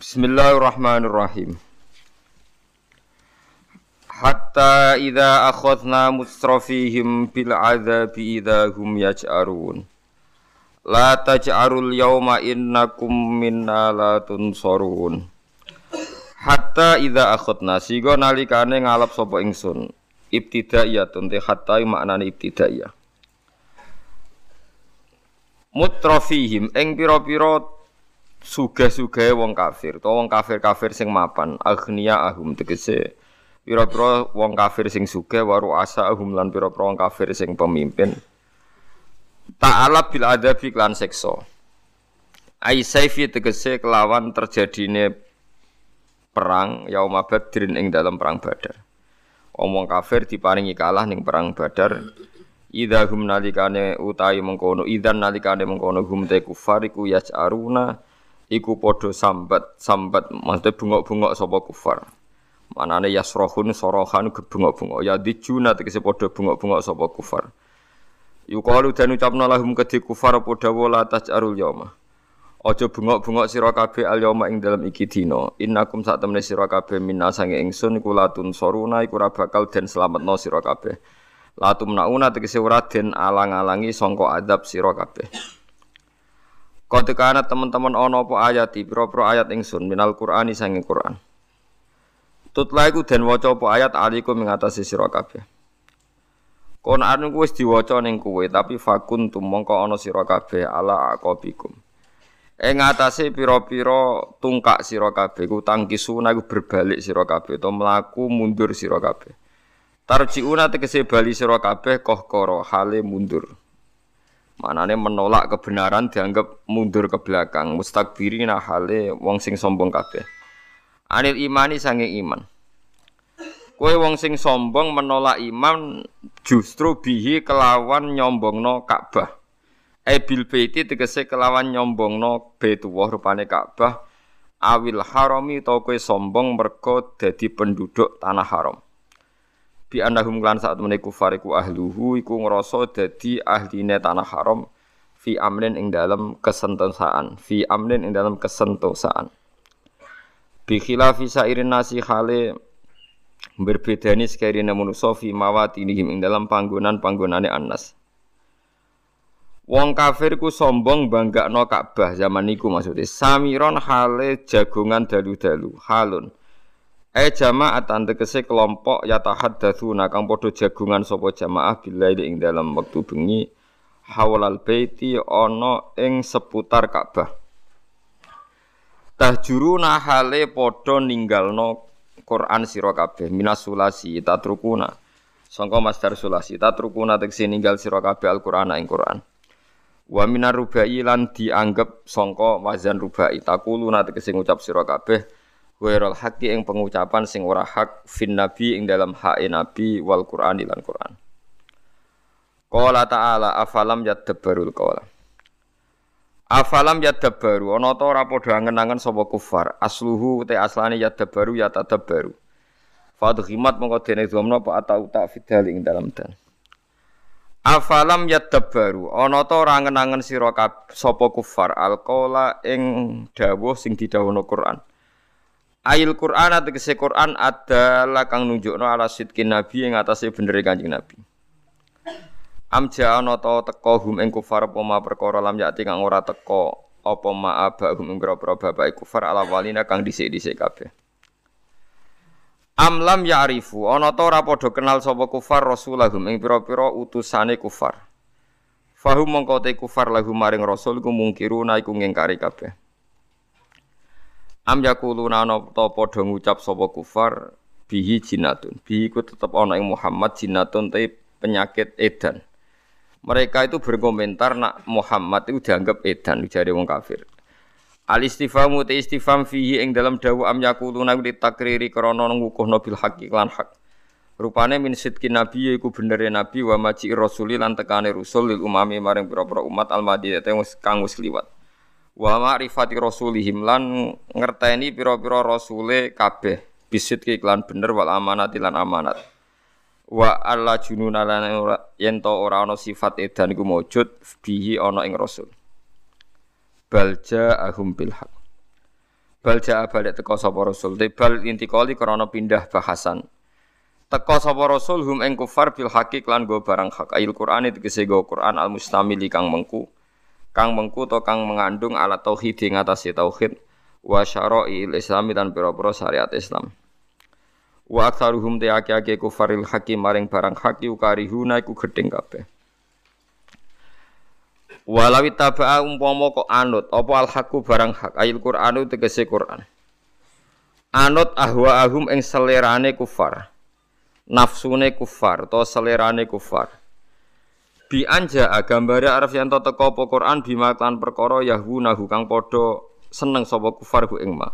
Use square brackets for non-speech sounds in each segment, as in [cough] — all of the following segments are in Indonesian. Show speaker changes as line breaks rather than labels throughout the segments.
Bismillahirrahmanirrahim. Hatta idza akhadna mustrafihim bil adzabi idza hum yaj'arun. La taj'arul yawma innakum minna la tunsarun. Hatta idza akhadna sigo nalikane ngalap sapa ingsun. Ibtidaiyatun te hatta maknane ibtidaiyah. Mutrafihim ing pira-pira sugih-sugih wong kafir, utawa wong kafir-kafir sing mapan, agnia ahum tegese pira-pira wong kafir sing sugih waru asa ahum lan pira-pira wong kafir sing pemimpin. Ta'ala bil adabi klan seksa. Ai saifi tegese kelawan terjadine perang yaum badrin ing dalam perang badar. Omong kafir diparingi kalah ning perang badar. Idza hum nalikane utahi mengkono idzan nalikane mengkono hum te kufar iku yas'aruna iku padha sambat sambat maksudnya bungok-bungok sapa kufar. Manane yasrohun sorohan gebungok-bungok. Ya dijuna tegese padha bungok-bungok sapa kufar. Yuqalu dan ucapna lahum kedhi kufar padha wala taj'arul yauma Aja bungok-bungok sira kabeh al yauma ing dalem iki dina. Innakum sak temene sira kabeh minna sange ingsun iku latun soruna iku ora bakal den slametno sira kabeh. Latum nauna tegese ora den alang-alangi sangka adab sira kabeh Kau kana teman-teman ono apa ayat pira-pira ayat ingsun minal Qur'ani sange Qur'an. Tutla iku den waca apa ayat alikum ing atase sira kabeh. Kon anu wis diwaca ning kowe tapi fakun tumangka ana sira kabeh ala aqabikum. Ing atase pira-pira tungkak sira kabeh ku tangkisuna iku berbalik sira kabeh utawa mlaku mundur sira kabeh. Tarjiuna tegese bali sira kabeh koh koro hale mundur. Manane menolak kebenaran dianggap mundur ke belakang, mustakbirina hale wong sing sombong kabeh. Anil imani sange iman. Kue wong sing sombong menolak iman justru bihi kelawan nyombongno Ka'bah. E bil baiti tegese kelawan nyombongno Baitullah rupane Ka'bah awil harami to kowe sombong mergo dadi penduduk tanah haram bi annahum lan saat temene kufar iku ahluhu iku ngrasa dadi ahline tanah haram fi amrin ing dalam kesentosaan fi amrin ing dalam kesentosaan. Bi khilafi sairin nasi khale berbedani sekiranya manusia fi mawatinihim ing dalam panggonan-panggonane annas Wong kafir ku sombong banggakno Ka'bah zaman niku maksudnya. Samiron hale jagongan dalu-dalu halun Eh jamaah tegese kelompok ya tahaddatsuna kang padha jagungan sapa jamaah billahi ing dalam wektu bengi hawalal baiti ana ing seputar Ka'bah. Tahjuruna hale padha ninggalno Quran sira kabeh minas sulasi tatrukuna. Sangka masdar sulasi tatrukuna tegese ninggal sira kabeh Al-Qur'an ing Quran. Wa minar rubai lan dianggap sangka wazan rubai takuluna tegese ngucap sira kabeh Wairul haqqi ing pengucapan sing ora hak fin nabi ing dalam hak nabi wal Qur'an lan Qur'an. Qala ta'ala afalam yadabbarul qawla. Afalam yadabbaru ana ta ora padha angen-angen sapa kufar. Asluhu te aslane yadabbaru ya tadabbaru. Fadhimat mongko dene dhamna apa atau tak fidal ing dalam dan. Afalam yadabbaru ana ta ora angen-angen sira sapa kufar alqaula ing dawuh sing didhawuhna Qur'an. Ayil Quran atau kese Quran adalah kang nunjukno ala sidkin Nabi yang atasnya bener kanjeng Nabi. Amja ana ta teka hum ing kufar apa ma perkara lam yati kang ora teka apa ma aba hum ing pira bapak kufar ala walina kang dhisik-dhisik kabeh. Am lam ya'rifu ana ta ora padha kenal sapa kufar rasulahum ing pira-pira utusane kufar. Fahum mongko te kufar lahum maring rasul ku mungkiruna iku ngingkari kabeh. Am yakuluna ana ta padha ngucap sapa kufar bihi jinatun. Bihi ku tetep ana ing Muhammad jinatun te penyakit edan. Mereka itu berkomentar nak Muhammad itu dianggap edan jare wong kafir. Al istifamu te istifam fihi ing dalam dawu am yakuluna di takriri krana ngukuhno bil haqqi lan hak. Rupane min sidki nabi yaiku benere nabi wa maji rasuli lan rusul lil umami maring pira-pira umat al madinah kang wis liwat. Wa ma'rifati rasulihim lan ngerteni pira-pira rasule kabeh. Bisit iklan bener wal amanat lan amanat. Wa alla jununa lan yen to ora ana sifat edan iku maujud bihi ana ing rasul. Balja ahum bil haq. Balja balik teko sapa rasul. Tebal intikali krana pindah bahasan. Teko sapa rasul hum ing kufar bil haqi lan go barang hak. Ayil qur'an tegese go Qur'an al mustamili kang mengku kang mengku to kang mengandung alat tauhid ing atase tauhid wa syara'il islami dan pira-pira syariat Islam wa aktsaruhum te ake-ake kufaril hakim maring barang hak yukarihuna iku gedeng kabeh Walawi taba'a umpama kok anut apa al haqqu barang hak ayil Qur'anu tegese Qur'an. Anut ahwa ahum ing selerane kufar. Nafsune kufar to selerane kufar. Bi anja gambare arep yen teka apa Qur'an bima kan perkara yahwunahu kang padha seneng sapa kufar ku ing ma.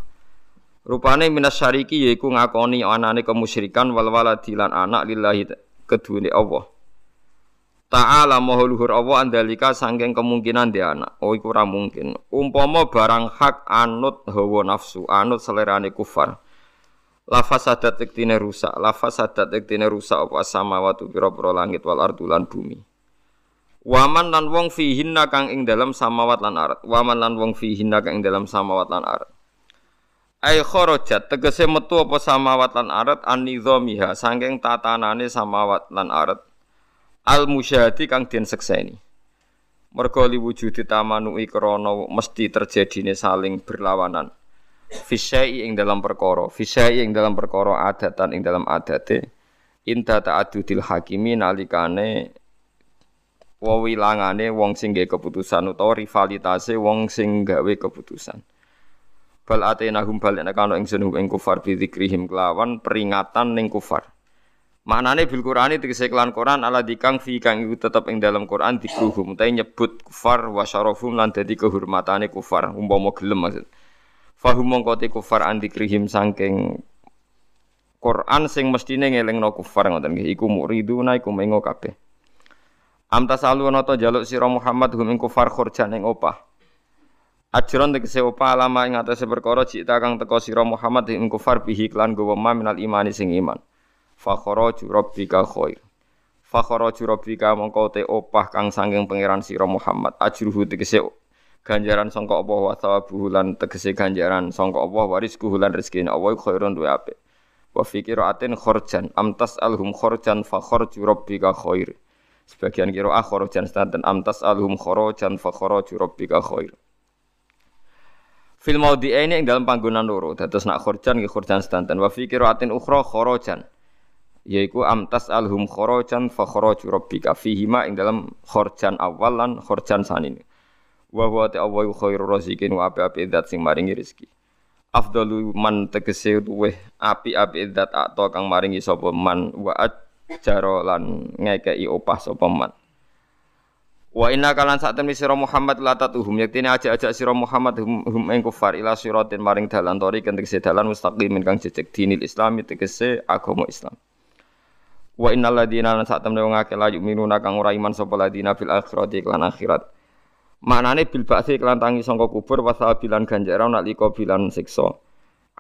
Rupane minas syariki yaiku ngakoni anane kemusyrikan wal waladi anak lillahi kedune Allah. Ta'ala maha luhur Allah andalika sangking kemungkinan dia anak. Oh iku mungkin. Umpama barang hak anut hawa nafsu, anut selerane kufar. Lafaz sadat tektine rusak, lafaz sadat tektine rusak apa sama watu pira-pira langit wal ardulan bumi. Waman lan wong fihinna kang ing dalam samawat lan arat. Waman lan wong fihinna kang ing dalam samawat lan arat. Ai kharajat tegese metu apa samawat lan arat? An nizamiha saking tatanane samawat lan arat. Al musyahadi kang den sekseni. Mergo liwujudi tamanui krana mesti terjadine saling berlawanan. Fisyai ing dalam perkara fisyai ing dalam perkara adatan ing dalam adate. Inta ta'adudil hakimi nalikane wawilangane wong sing gawe keputusan utawa rivalitase wong sing gawe keputusan bal atenahum bal nek ana ing kufar bi kelawan peringatan ning kufar Maknane bil Qur'ani tegese kelan Qur'an ala dikang fi kang iku tetep ing dalam Qur'an dikruhum utahe nyebut kufar wa syarafum lan dadi kehormatane kufar umpama gelem maksud. Fahum mongko te kufar andikrihim saking Quran sing mestine ngelingno kufar ngoten nggih iku muriduna iku mengo kabeh. Am tasalu ana ta jaluk sira Muhammad hum ing kufar khurjan ing opah. Ajron tegese opah alama ing atase perkara cita kang teka sira Muhammad ing kufar bihi klan gowo minal imani sing iman. Fakharaju rabbika khair. Fakharaju rabbika mongko te opah kang sanging pangeran sira Muhammad. Ajruhu tegese ganjaran sangka Allah wa thawabuhu lan tegese ganjaran sangka Allah waris kuhulan rezekine Allah khairun duwe apik. Wa fikiratin khurjan amtas alhum khurjan fakharaju rabbika khair sebagian kira ah khurjan stanten amtas alhum khurajan fakharaju rabbika khair. Fil maudi ini ing dalam panggonan loro, dados nak khurjan nggih khurjan stanten wa fi qiraatin ukhra kharajan yaiku amtas alhum khorojan fa kharaju rabbika fihi ma ing dalam khorjan awal lan khorjan sanine wa huwa ta awu khairu razikin wa api-api zat sing maringi rezeki. Afdalu man tegese luweh api-api zat atau kang maringi sapa man wa ajaro lan ngekei opah sapa man Wa inna kalan sak temen sira Muhammad la tatuhum yaktine aja-aja sira Muhammad hum, hum ing kufar ila siratin maring dalan tori kang tegese dalan mustaqimin kang jejeg dinil Islami tegese agama Islam. Wa innal ladina lan sak temne wong akeh la yu'minuna kang ora iman sapa ladina fil akhirati lan akhirat. Maknane bil ba'si kelan tangi sangka kubur wasabilan ganjaran nalika bilan siksa.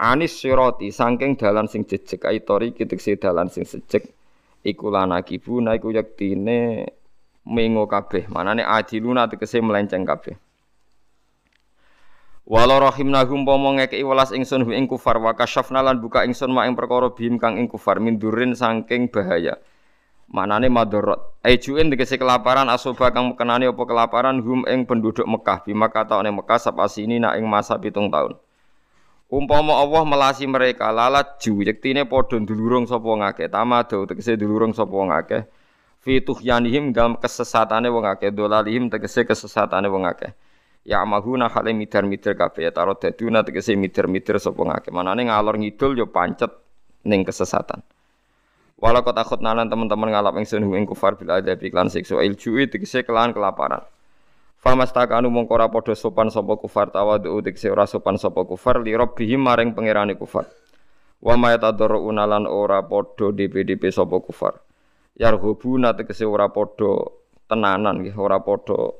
Anis sirati saking dalan sing jejeg aitori kitekse dalan sing sejeg iku lan akibuna iku yektine mengo kabeh. Manane adiluna tegese melenceng kabeh. Walau rahimnahum pomo ngekei welas ingsun hu ing kufar wa kasyafna lan buka ingsun ma ing perkara bihim kang ing kufar min durin saking bahaya. Manane madorot. Aijuin tegese kelaparan asoba kang kenani apa kelaparan hum ing penduduk Mekah bima kata Mekah sap asini nak ing masa pitung tahun. Umpama Allah melasi mereka lalat ju yektine padha ndulurung sapa ngakeh tamado tegese ndulurung sapa ngakeh fi tuhyanihim dalam kesesatane wong akeh dolalihim tegese kesesatane wong akeh. Ya mahuna hale midar-midar kabeh ya taro daduna tegese midar-midar sapa ngake manane ngalor ngidul yo pancet ning kesesatan. Kota takut nalan teman-teman ngalap ingsun ing kufar bil adab iklan siksa ilju'i tegese kelan kelaparan Famastakanu mongko ora padha sopan sapa kufar tawadu tekse ora sopan sapa kufar li rabbihim maring pangerane kufar. Wa ma yatadarruna lan ora padha DPDP sapa kufar. Yarghubuna tegese ora padha tenanan nggih ora padha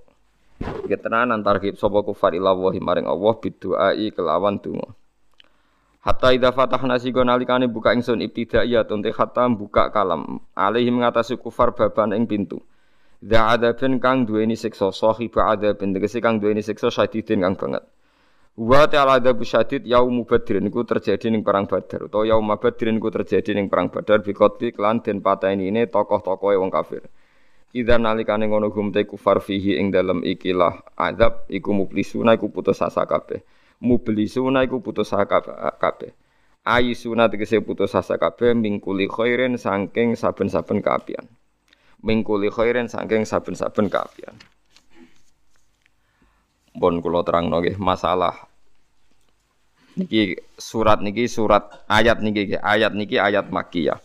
nggih tenanan targhib sapa kufar ila wahi maring Allah biduai kelawan donga. Hatta idza fatahna sigo nalikane buka ingsun ibtidaiyatun te hatta buka kalam alaihim ngatasi kufar baban ing pintu. Dza adzabin kang duweni siksa sahib adzabin tegese kang duweni siksa syadidin kang banget. Wa ta'ala adzab syadid yaum badrin niku terjadi ning perang Badar utawa yaum badrin niku terjadi ning perang Badar bi qatli den pateni ini tokoh-tokohe wong kafir. Idza nalikane ngono gum te kufar fihi ing dalem ikilah azab iku mublisuna iku putus asa kabeh. Mublisuna iku putus asa kabeh. Ayisuna tegese putus asa kabeh mingkuli khairin saking saben-saben kaapian mingkuli khairin saking saben-saben kaapian. Bon kula terangno nggih masalah niki surat niki surat ayat niki ayat niki ayat makiyah.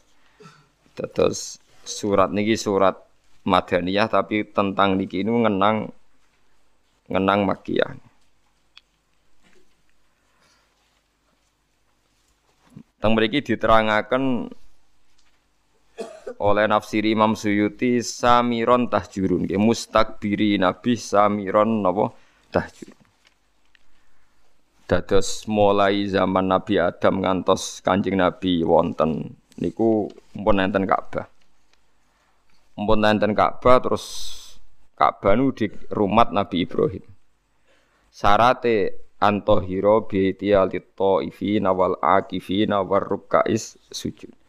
Terus surat niki surat madaniyah tapi tentang niki ini ngenang ngenang makiyah. Teng mriki diterangaken oleh nafsir Imam Suyuti samiron tahjurun. Ke mustakbiri nabi samiron napa? Tahjurun. Dados mulai zaman Nabi Adam ngantos Kanjeng Nabi wonten. Niku mpun enten Ka'bah. Mpun enten Ka'bah terus Ka'bah nu di rumah Nabi Ibrahim. Sarate antohiro bi'tiyal ta'ifina wal akifina war rukais sujud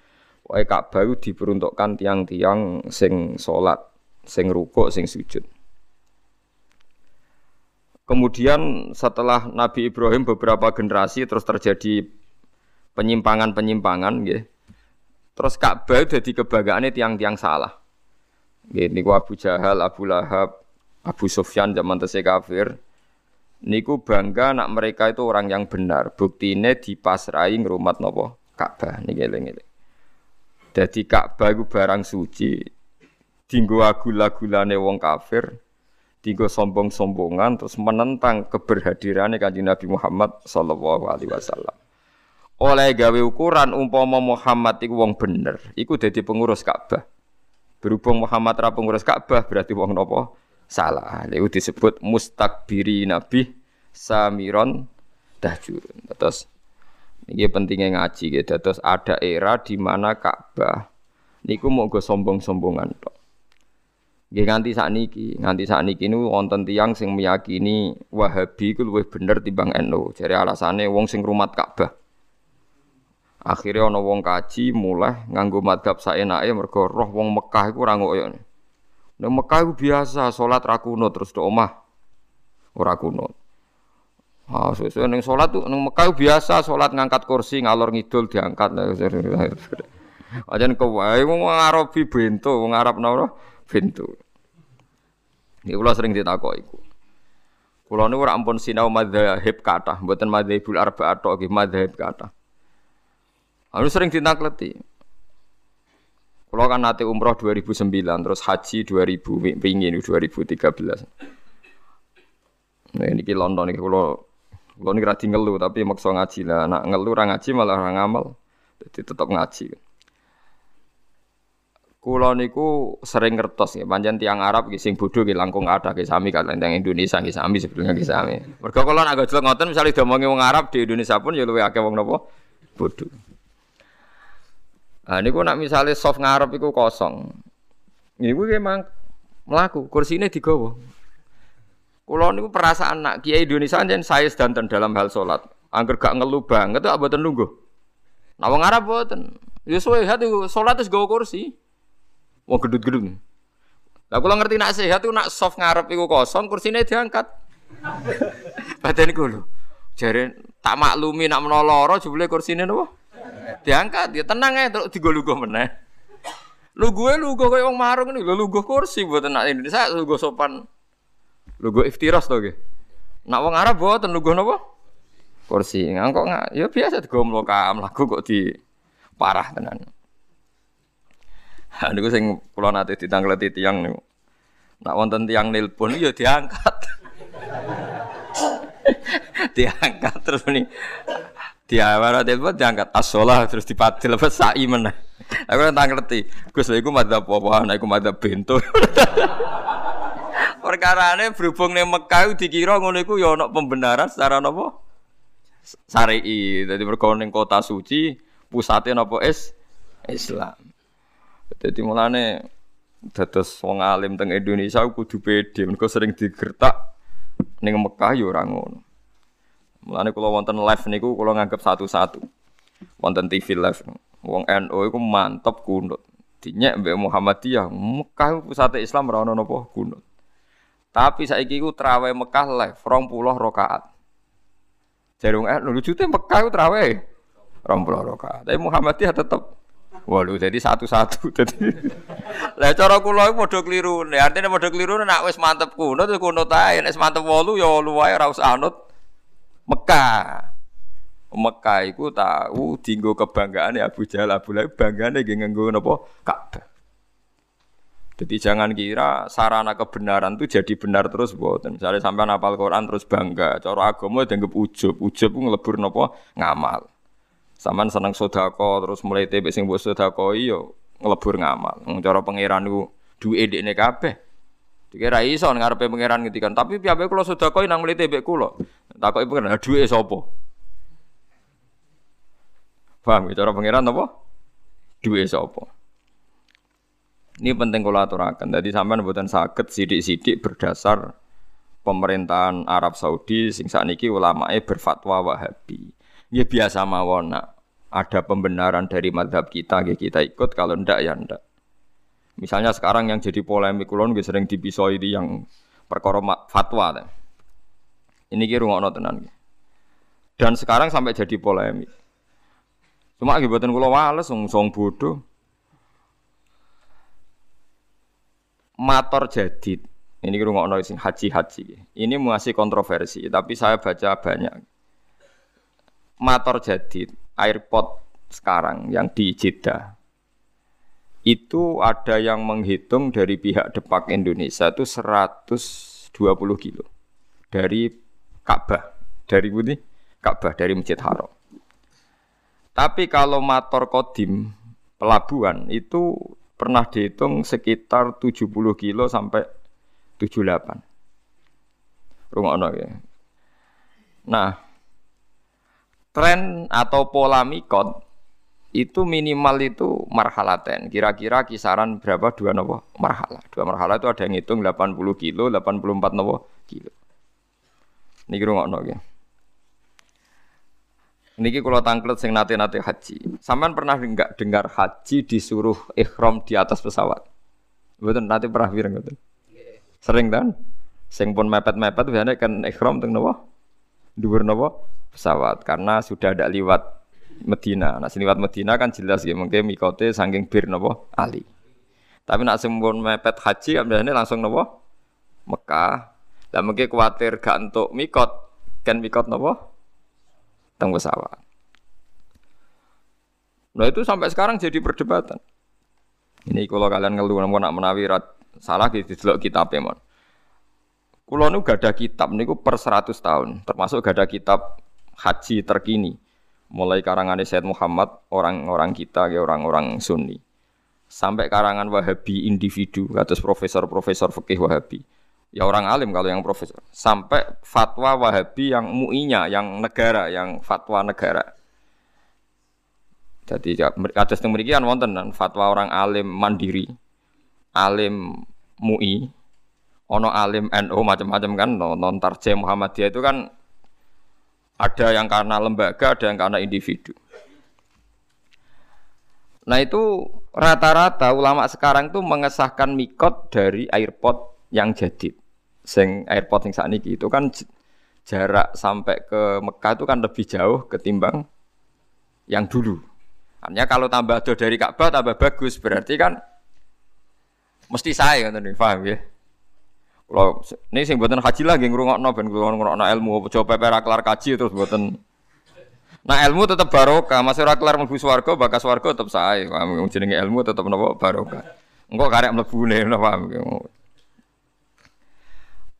Wae Ka'bah itu diperuntukkan tiang-tiang sing salat, sing rukuk, sing sujud. Kemudian setelah Nabi Ibrahim beberapa generasi terus terjadi penyimpangan-penyimpangan nggih. Terus Ka'bah jadi kebanggaane tiang-tiang salah. Nggih niku Abu Jahal, Abu Lahab, Abu Sufyan zaman tesih kafir. Niku bangga nak mereka itu orang yang benar. Buktine dipasrai ngrumat napa? Ka'bah niki eling-eling. Jadi Ka'bah iku barang suci. Dinggo agul-agulane wong kafir, dinggo sombong-sombongan terus menentang keberhadirannya Kanjeng Nabi Muhammad sallallahu alaihi wasallam. Oleh gawe ukuran umpama Muhammad iku wong bener, iku dadi pengurus Ka'bah. Berhubung Muhammad ra pengurus Ka'bah berarti wong nopo? Salah. Itu disebut mustakbiri nabi samiron dahjurun. Terus ini pentingnya ngaji gitu. Terus ada era di mana Ka'bah niku mau gue sombong-sombongan tok. Nggih nganti niki, nganti niki nu wonten tiang sing meyakini Wahabi ku luwih bener timbang NU. Jadi alasannya wong sing rumat Ka'bah. Akhirnya ana wong kaji mulai nganggo madhab saenake mergo roh wong Mekah iku ora ngoyo. Nang Mekah iku biasa salat ra terus do omah ora kunut. Ah, sesuai neng sholat tuh neng Mekah biasa sholat ngangkat kursi ngalor ngidul diangkat. [laughs] Aja kau wae mau Arabi bento, wong Arab napa bento. Ini kula sering ditakoki iku. Kula niku ora ampun sinau madzhab kathah, mboten madzhabul arba'ah tok nggih madzhab kathah. Anu sering ditakleti. Kula kan nate umroh 2009 terus haji 2000 pingin 2013. Nah ini London ini kalau kalau ini rajin ngeluh tapi maksa ngaji lah. Nak ngeluh orang ngaji malah orang ngamal. Jadi tetap ngaji. Kulo niku sering ngertos ya, panjang tiang Arab sing bodho ki langkung ada ki sami kan yang Indonesia ki sami sebelumnya ki sami. Mergo kula nak gojlok ngoten misale diomongi wong Arab di Indonesia pun ya luwih akeh wong napa bodho. Ah niku nak misale soft ngarep iku kosong. Niku emang mlaku, kursine digawa. Kulo niku perasaan nak kiai Indonesia jen saya sedanten dalam hal sholat. Angger gak ngeluh banget tuh abaten nunggu. Nah wong Arab boten. Ya suwe hati sholat terus gawa kursi. Wong gedut-gedut. Lah kula ngerti nak sehat tuh nak soft ngarep iku kosong kursine diangkat. [laughs] Badan iku lho. Jare tak maklumi nak menoloro jebule kursine napa? Diangkat, ya tenang ya terus digo-lugo meneh. Lu gue lu gue kayak wong marung ini, lu lu kursi buat anak Indonesia, lu gue sopan Lugu iftiras to nggih. Nak wong Arab boten lugu napa? Kursi. Ngangkok nggak? Ya biasa digomlo kam lagu kok di parah tenan. Ha niku sing kula nate ditangleti tiyang niku. Nak wonten tiang nelpon ya diangkat. [laughs] diangkat terus nih dia mana telepon diangkat asolah terus dipatil apa sai aku tak ngerti gus lha iku madzhab apa ana iku madzhab bento [laughs] perkara ini berhubung ning Mekah dikira ngono iku ya ana pembenaran secara napa syar'i dadi mergo ning kota suci pusatnya napa is Islam dadi mulane dados wong alim teng Indonesia kudu pede mergo sering digertak ning Mekah ya ora ngono Mulane kula wonten live niku kula nganggep satu-satu. Wonten TV live. Wong NU iku mantep kunut. Dinyek mbek Muhammadiyah, Mekah pusat Islam ora ono napa kunut. Tapi saiki iku trawe Mekah live 20 rakaat. Jarung NU lujute Mekah iku trawe 20 rakaat. Tapi Muhammadiyah tetep Waduh, jadi satu-satu. [laughs] Jadi, lah cara kula iku padha keliru. Artinya padha keliru nek wis mantep kunut ya kunut ae, nek mantep wolu ya wolu wae ora usah anut Mekah. Mekah iku tahu dinggo kebanggaan Abu Jahal Abu Lahab banggane nggih nganggo napa Ka'bah. Jadi jangan kira sarana kebenaran itu jadi benar terus buatan. Misalnya sampai hafal Quran terus bangga. Cara agama dianggap ujub. Ujub itu ngelebur nopo ngamal. Saman seneng sodako terus mulai tebe sing buat sodako iyo ngelebur ngamal. Cara pangeran itu duwe dekne kabeh. Dikira iso ngarepe pangeran ngetikan, tapi piye kula sedekah nang mlete mbek kula. Takoki pangeran, duwe sapa? Paham ya cara pangeran apa? Duwe sapa? Ini penting kula aturaken. Dadi sampean mboten saged sidik-sidik berdasar pemerintahan Arab Saudi sing sakniki ulamae berfatwa Wahabi. Ya biasa mawon ada pembenaran dari madhab kita, ya kita ikut. Kalau ndak ya ndak. Misalnya sekarang yang jadi polemik kulon sering dipisoi di yang perkara fatwa. Ten. Ini kira nggak tenan. Dan sekarang sampai jadi polemik. Cuma akibatnya kulo wales, song bodoh. Mator jadid. Ini kira nggak sing haji haji. Ini masih kontroversi, tapi saya baca banyak. Mator jadid, airport sekarang yang di Jeddah itu ada yang menghitung dari pihak Depak Indonesia itu 120 kilo dari Ka'bah, dari Budi Ka'bah dari Masjid Haram. Tapi kalau motor kodim pelabuhan itu pernah dihitung sekitar 70 kilo sampai 78. Rungokno ya. Nah, tren atau pola mikot itu minimal itu marhalaten. Kira-kira kisaran berapa dua nopo marhala. Dua marhala itu ada yang hitung 80 kilo, 84 nopo kilo. Ini nggak ya. Niki kalau tangklet sing nate-nate haji. Saman pernah enggak dengar haji disuruh ikhram di atas pesawat? Betul nanti pernah bilang betul. Sering kan? Sing pun mepet-mepet biasanya kan ikhram teng nopo? Dhuwur nopo? Pesawat karena sudah ada liwat Medina. Nah, sini Medina kan jelas ya, mungkin mikote saking bir nopo Ali. Tapi nak sempun mepet haji, ambilnya langsung nopo Mekah. Dan mungkin khawatir gak untuk mikot, kan mikot nopo teng pesawat. Nah itu sampai sekarang jadi perdebatan. Ini kalau kalian ngeluh namun nak menawi salah gitu delok kitab mon. Kulo nu gak ada kitab niku per 100 tahun, termasuk gak ada kitab haji terkini mulai karangan Said Muhammad orang-orang kita ya orang-orang Sunni sampai karangan Wahabi individu atas profesor-profesor fikih Wahabi ya orang alim kalau yang profesor sampai fatwa Wahabi yang muinya yang negara yang fatwa negara jadi atas yang demikian wonten fatwa orang alim mandiri alim MUI ono alim NU macam-macam kan non tarjem Muhammadiyah itu kan ada yang karena lembaga, ada yang karena individu. Nah itu rata-rata ulama sekarang itu mengesahkan mikot dari airport yang jadid. Sing airport yang saat ini itu kan jarak sampai ke Mekah itu kan lebih jauh ketimbang yang dulu. Hanya kalau tambah jauh dari Ka'bah tambah bagus berarti kan mesti saya kan paham ya. Kalau ini sing buatan haji lah, geng rungokno ben ngrungokno ilmu, coba pepe kelar kaji terus buatan. Nah ilmu tetap barokah, masih ora kelar mlebu swarga, bakas swarga tetap sae. Jenenge ilmu tetap napa barokah. Engko karek mlebune napa paham.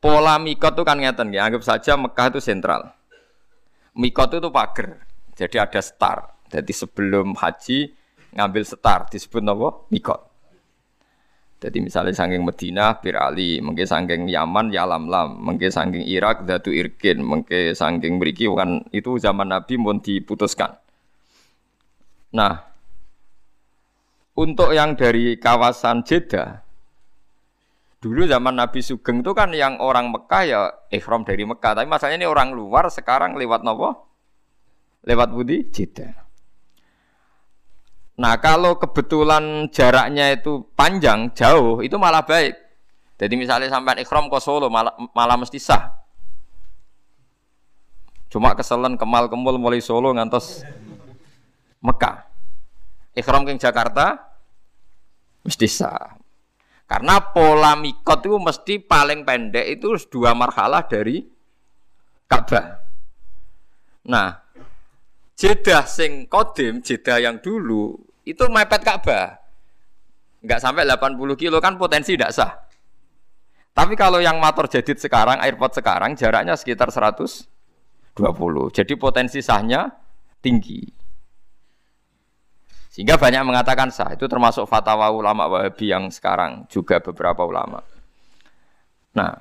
Pola mikot itu kan ngeten ya, anggap saja Mekah itu sentral. Mikot itu pagar. Jadi ada star. Jadi sebelum haji ngambil star disebut apa? Mikot. Jadi misalnya sangking Medina, Bir Ali, mungkin sangking Yaman, ya Lam mungkin sangking Irak, Datu Irkin, mungkin sangking Meriki, kan itu zaman Nabi mau diputuskan. Nah, untuk yang dari kawasan Jeddah, dulu zaman Nabi Sugeng itu kan yang orang Mekah ya ikhram dari Mekah, tapi masalahnya ini orang luar sekarang lewat nopo? Lewat Budi Jeddah. Nah kalau kebetulan jaraknya itu panjang, jauh, itu malah baik. Jadi misalnya sampai ikhram ke Solo malah, malah mesti sah. Cuma keselen kemal kemul mulai Solo ngantos Mekah. Ikhram ke Jakarta mesti sah. Karena pola mikot itu mesti paling pendek itu dua marhalah dari Ka'bah. Nah, Jeddah sing kodim, Jeddah yang dulu itu mepet Ka'bah. Enggak sampai 80 kilo kan potensi tidak sah. Tapi kalau yang motor jadid sekarang, airport sekarang jaraknya sekitar 120. Jadi potensi sahnya tinggi. Sehingga banyak mengatakan sah. Itu termasuk fatwa ulama Wahabi yang sekarang juga beberapa ulama. Nah,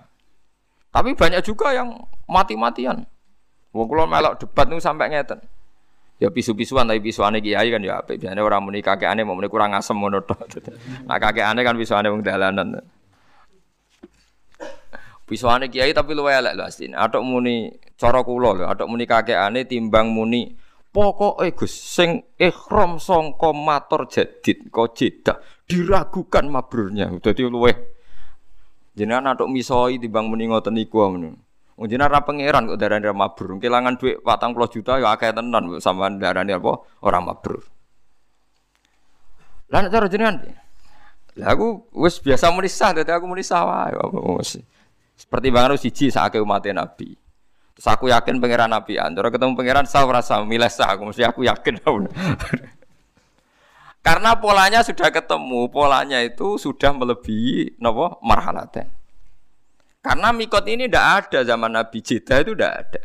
tapi banyak juga yang mati-matian. Wong kula melok debat niku sampai ngeten ya pisu-pisuan tapi pisuane kiai kan ya apik. Biasane orang muni kakekane mau muni kurang asem ngono tok. [laughs] Nah kakekane kan pisuane wong dalanan. Pisuane kiai tapi luwe elek lho asline. Atok muni cara kula lho, atok muni kakekane timbang muni pokoke Gus sing ikhram sangka matur jadid kok jedak diragukan mabrurnya. Dadi luwe jenengan atok misoi timbang muni ngoten iku ngono. Unjina ra pangeran kok darani ra mabrur. Kelangan duit 40 juta ya akeh tenan sampean darani apa ora mabrur. Lah nek cara jenengan Lah aku wis biasa muni sah dadi aku muni sah wae apa. Seperti banget siji sakake umat Nabi. Terus aku yakin pangeran Nabi antara ketemu pangeran sah ora sah milih sah aku mesti aku yakin. [laughs] Karena polanya sudah ketemu, polanya itu sudah melebihi napa marhalaten. Karena mikot ini tidak ada zaman Nabi Jeddah itu tidak ada.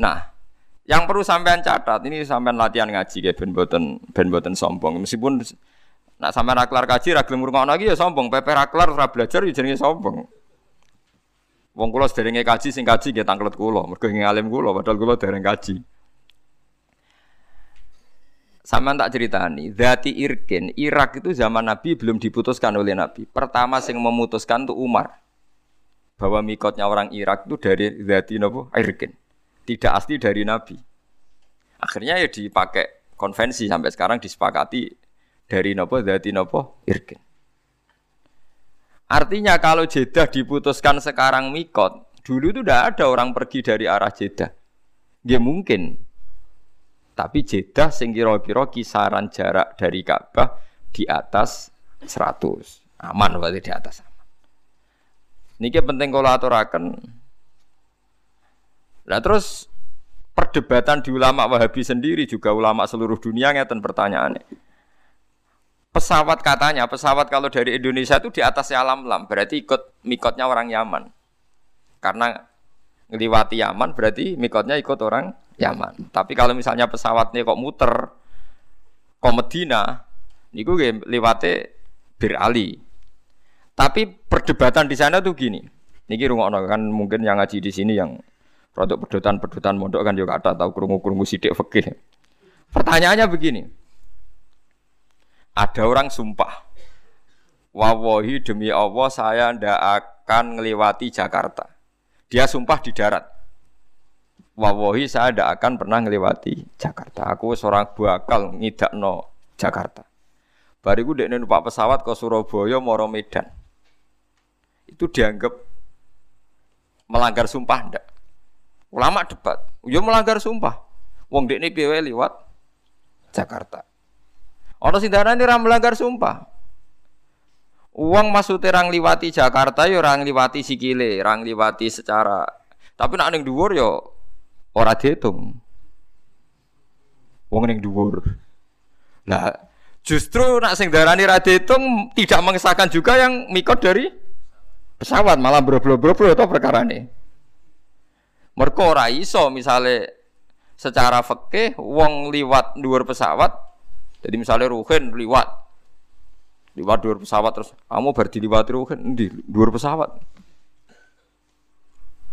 Nah, yang perlu sampean catat ini sampean latihan ngaji kayak ben boten ben boten sombong. Meskipun nak sampean raklar kaji ra gelem lagi ya sombong, pepe raklar ora belajar ya jenenge sombong. Wong kula sederenge kaji sing kaji nggih tanglet kula, mergo ngalim kula padahal kula dereng kaji. Sama tak ceritani, Zati Irkin, Irak itu zaman Nabi belum diputuskan oleh Nabi. Pertama yang memutuskan itu Umar. Bahwa mikotnya orang Irak itu dari Zati Nopo Irkin. Tidak asli dari Nabi. Akhirnya ya dipakai konvensi sampai sekarang disepakati dari Nopo Zati Nopo Irkin. Artinya kalau Jeddah diputuskan sekarang mikot, dulu itu tidak ada orang pergi dari arah Jeddah. Dia mungkin, tapi Jeddah sing kira-kira kisaran jarak dari Ka'bah di atas 100. Aman berarti di atas aman. Niki penting kalau aturaken. Nah terus perdebatan di ulama Wahabi sendiri juga ulama seluruh dunia ngeten pertanyaannya. Pesawat katanya, pesawat kalau dari Indonesia itu di atas alam lam, berarti ikut mikotnya orang Yaman. Karena ngeliwati Yaman berarti mikotnya ikut orang Yaman. Tapi kalau misalnya pesawatnya kok muter ke Medina, niku lewate Bir Ali. Tapi perdebatan di sana tuh gini. Niki rungokno kan mungkin yang ngaji di sini yang produk pedotan-pedotan mondok kan juga ada tahu kerungu-kerungu sidik fikih. Pertanyaannya begini. Ada orang sumpah. Wawahi demi Allah saya ndak akan ngelewati Jakarta. Dia sumpah di darat. Wawahi saya tidak akan pernah melewati Jakarta. Aku seorang bakal no Jakarta. Bariku dek numpak pesawat ke Surabaya, Moro Medan. Itu dianggap melanggar sumpah ndak? Ulama debat, yo melanggar sumpah. Wong dek ini piye lewat Jakarta. Orang sing darani ora melanggar sumpah. Uang masuk terang liwati Jakarta yo orang liwati sikile, orang liwati secara tapi nak ning dhuwur yo Ora dihitung. Wong ning dhuwur. Lah justru nak sing darani ra dihitung tidak mengesahkan juga yang mikot dari pesawat malah bro-bro-bro itu perkara nih. Mereka ora iso misalnya secara fikih wong liwat dhuwur pesawat. Jadi misalnya Ruhin liwat liwat dhuwur pesawat terus kamu bar diliwati Ruhin di dhuwur pesawat.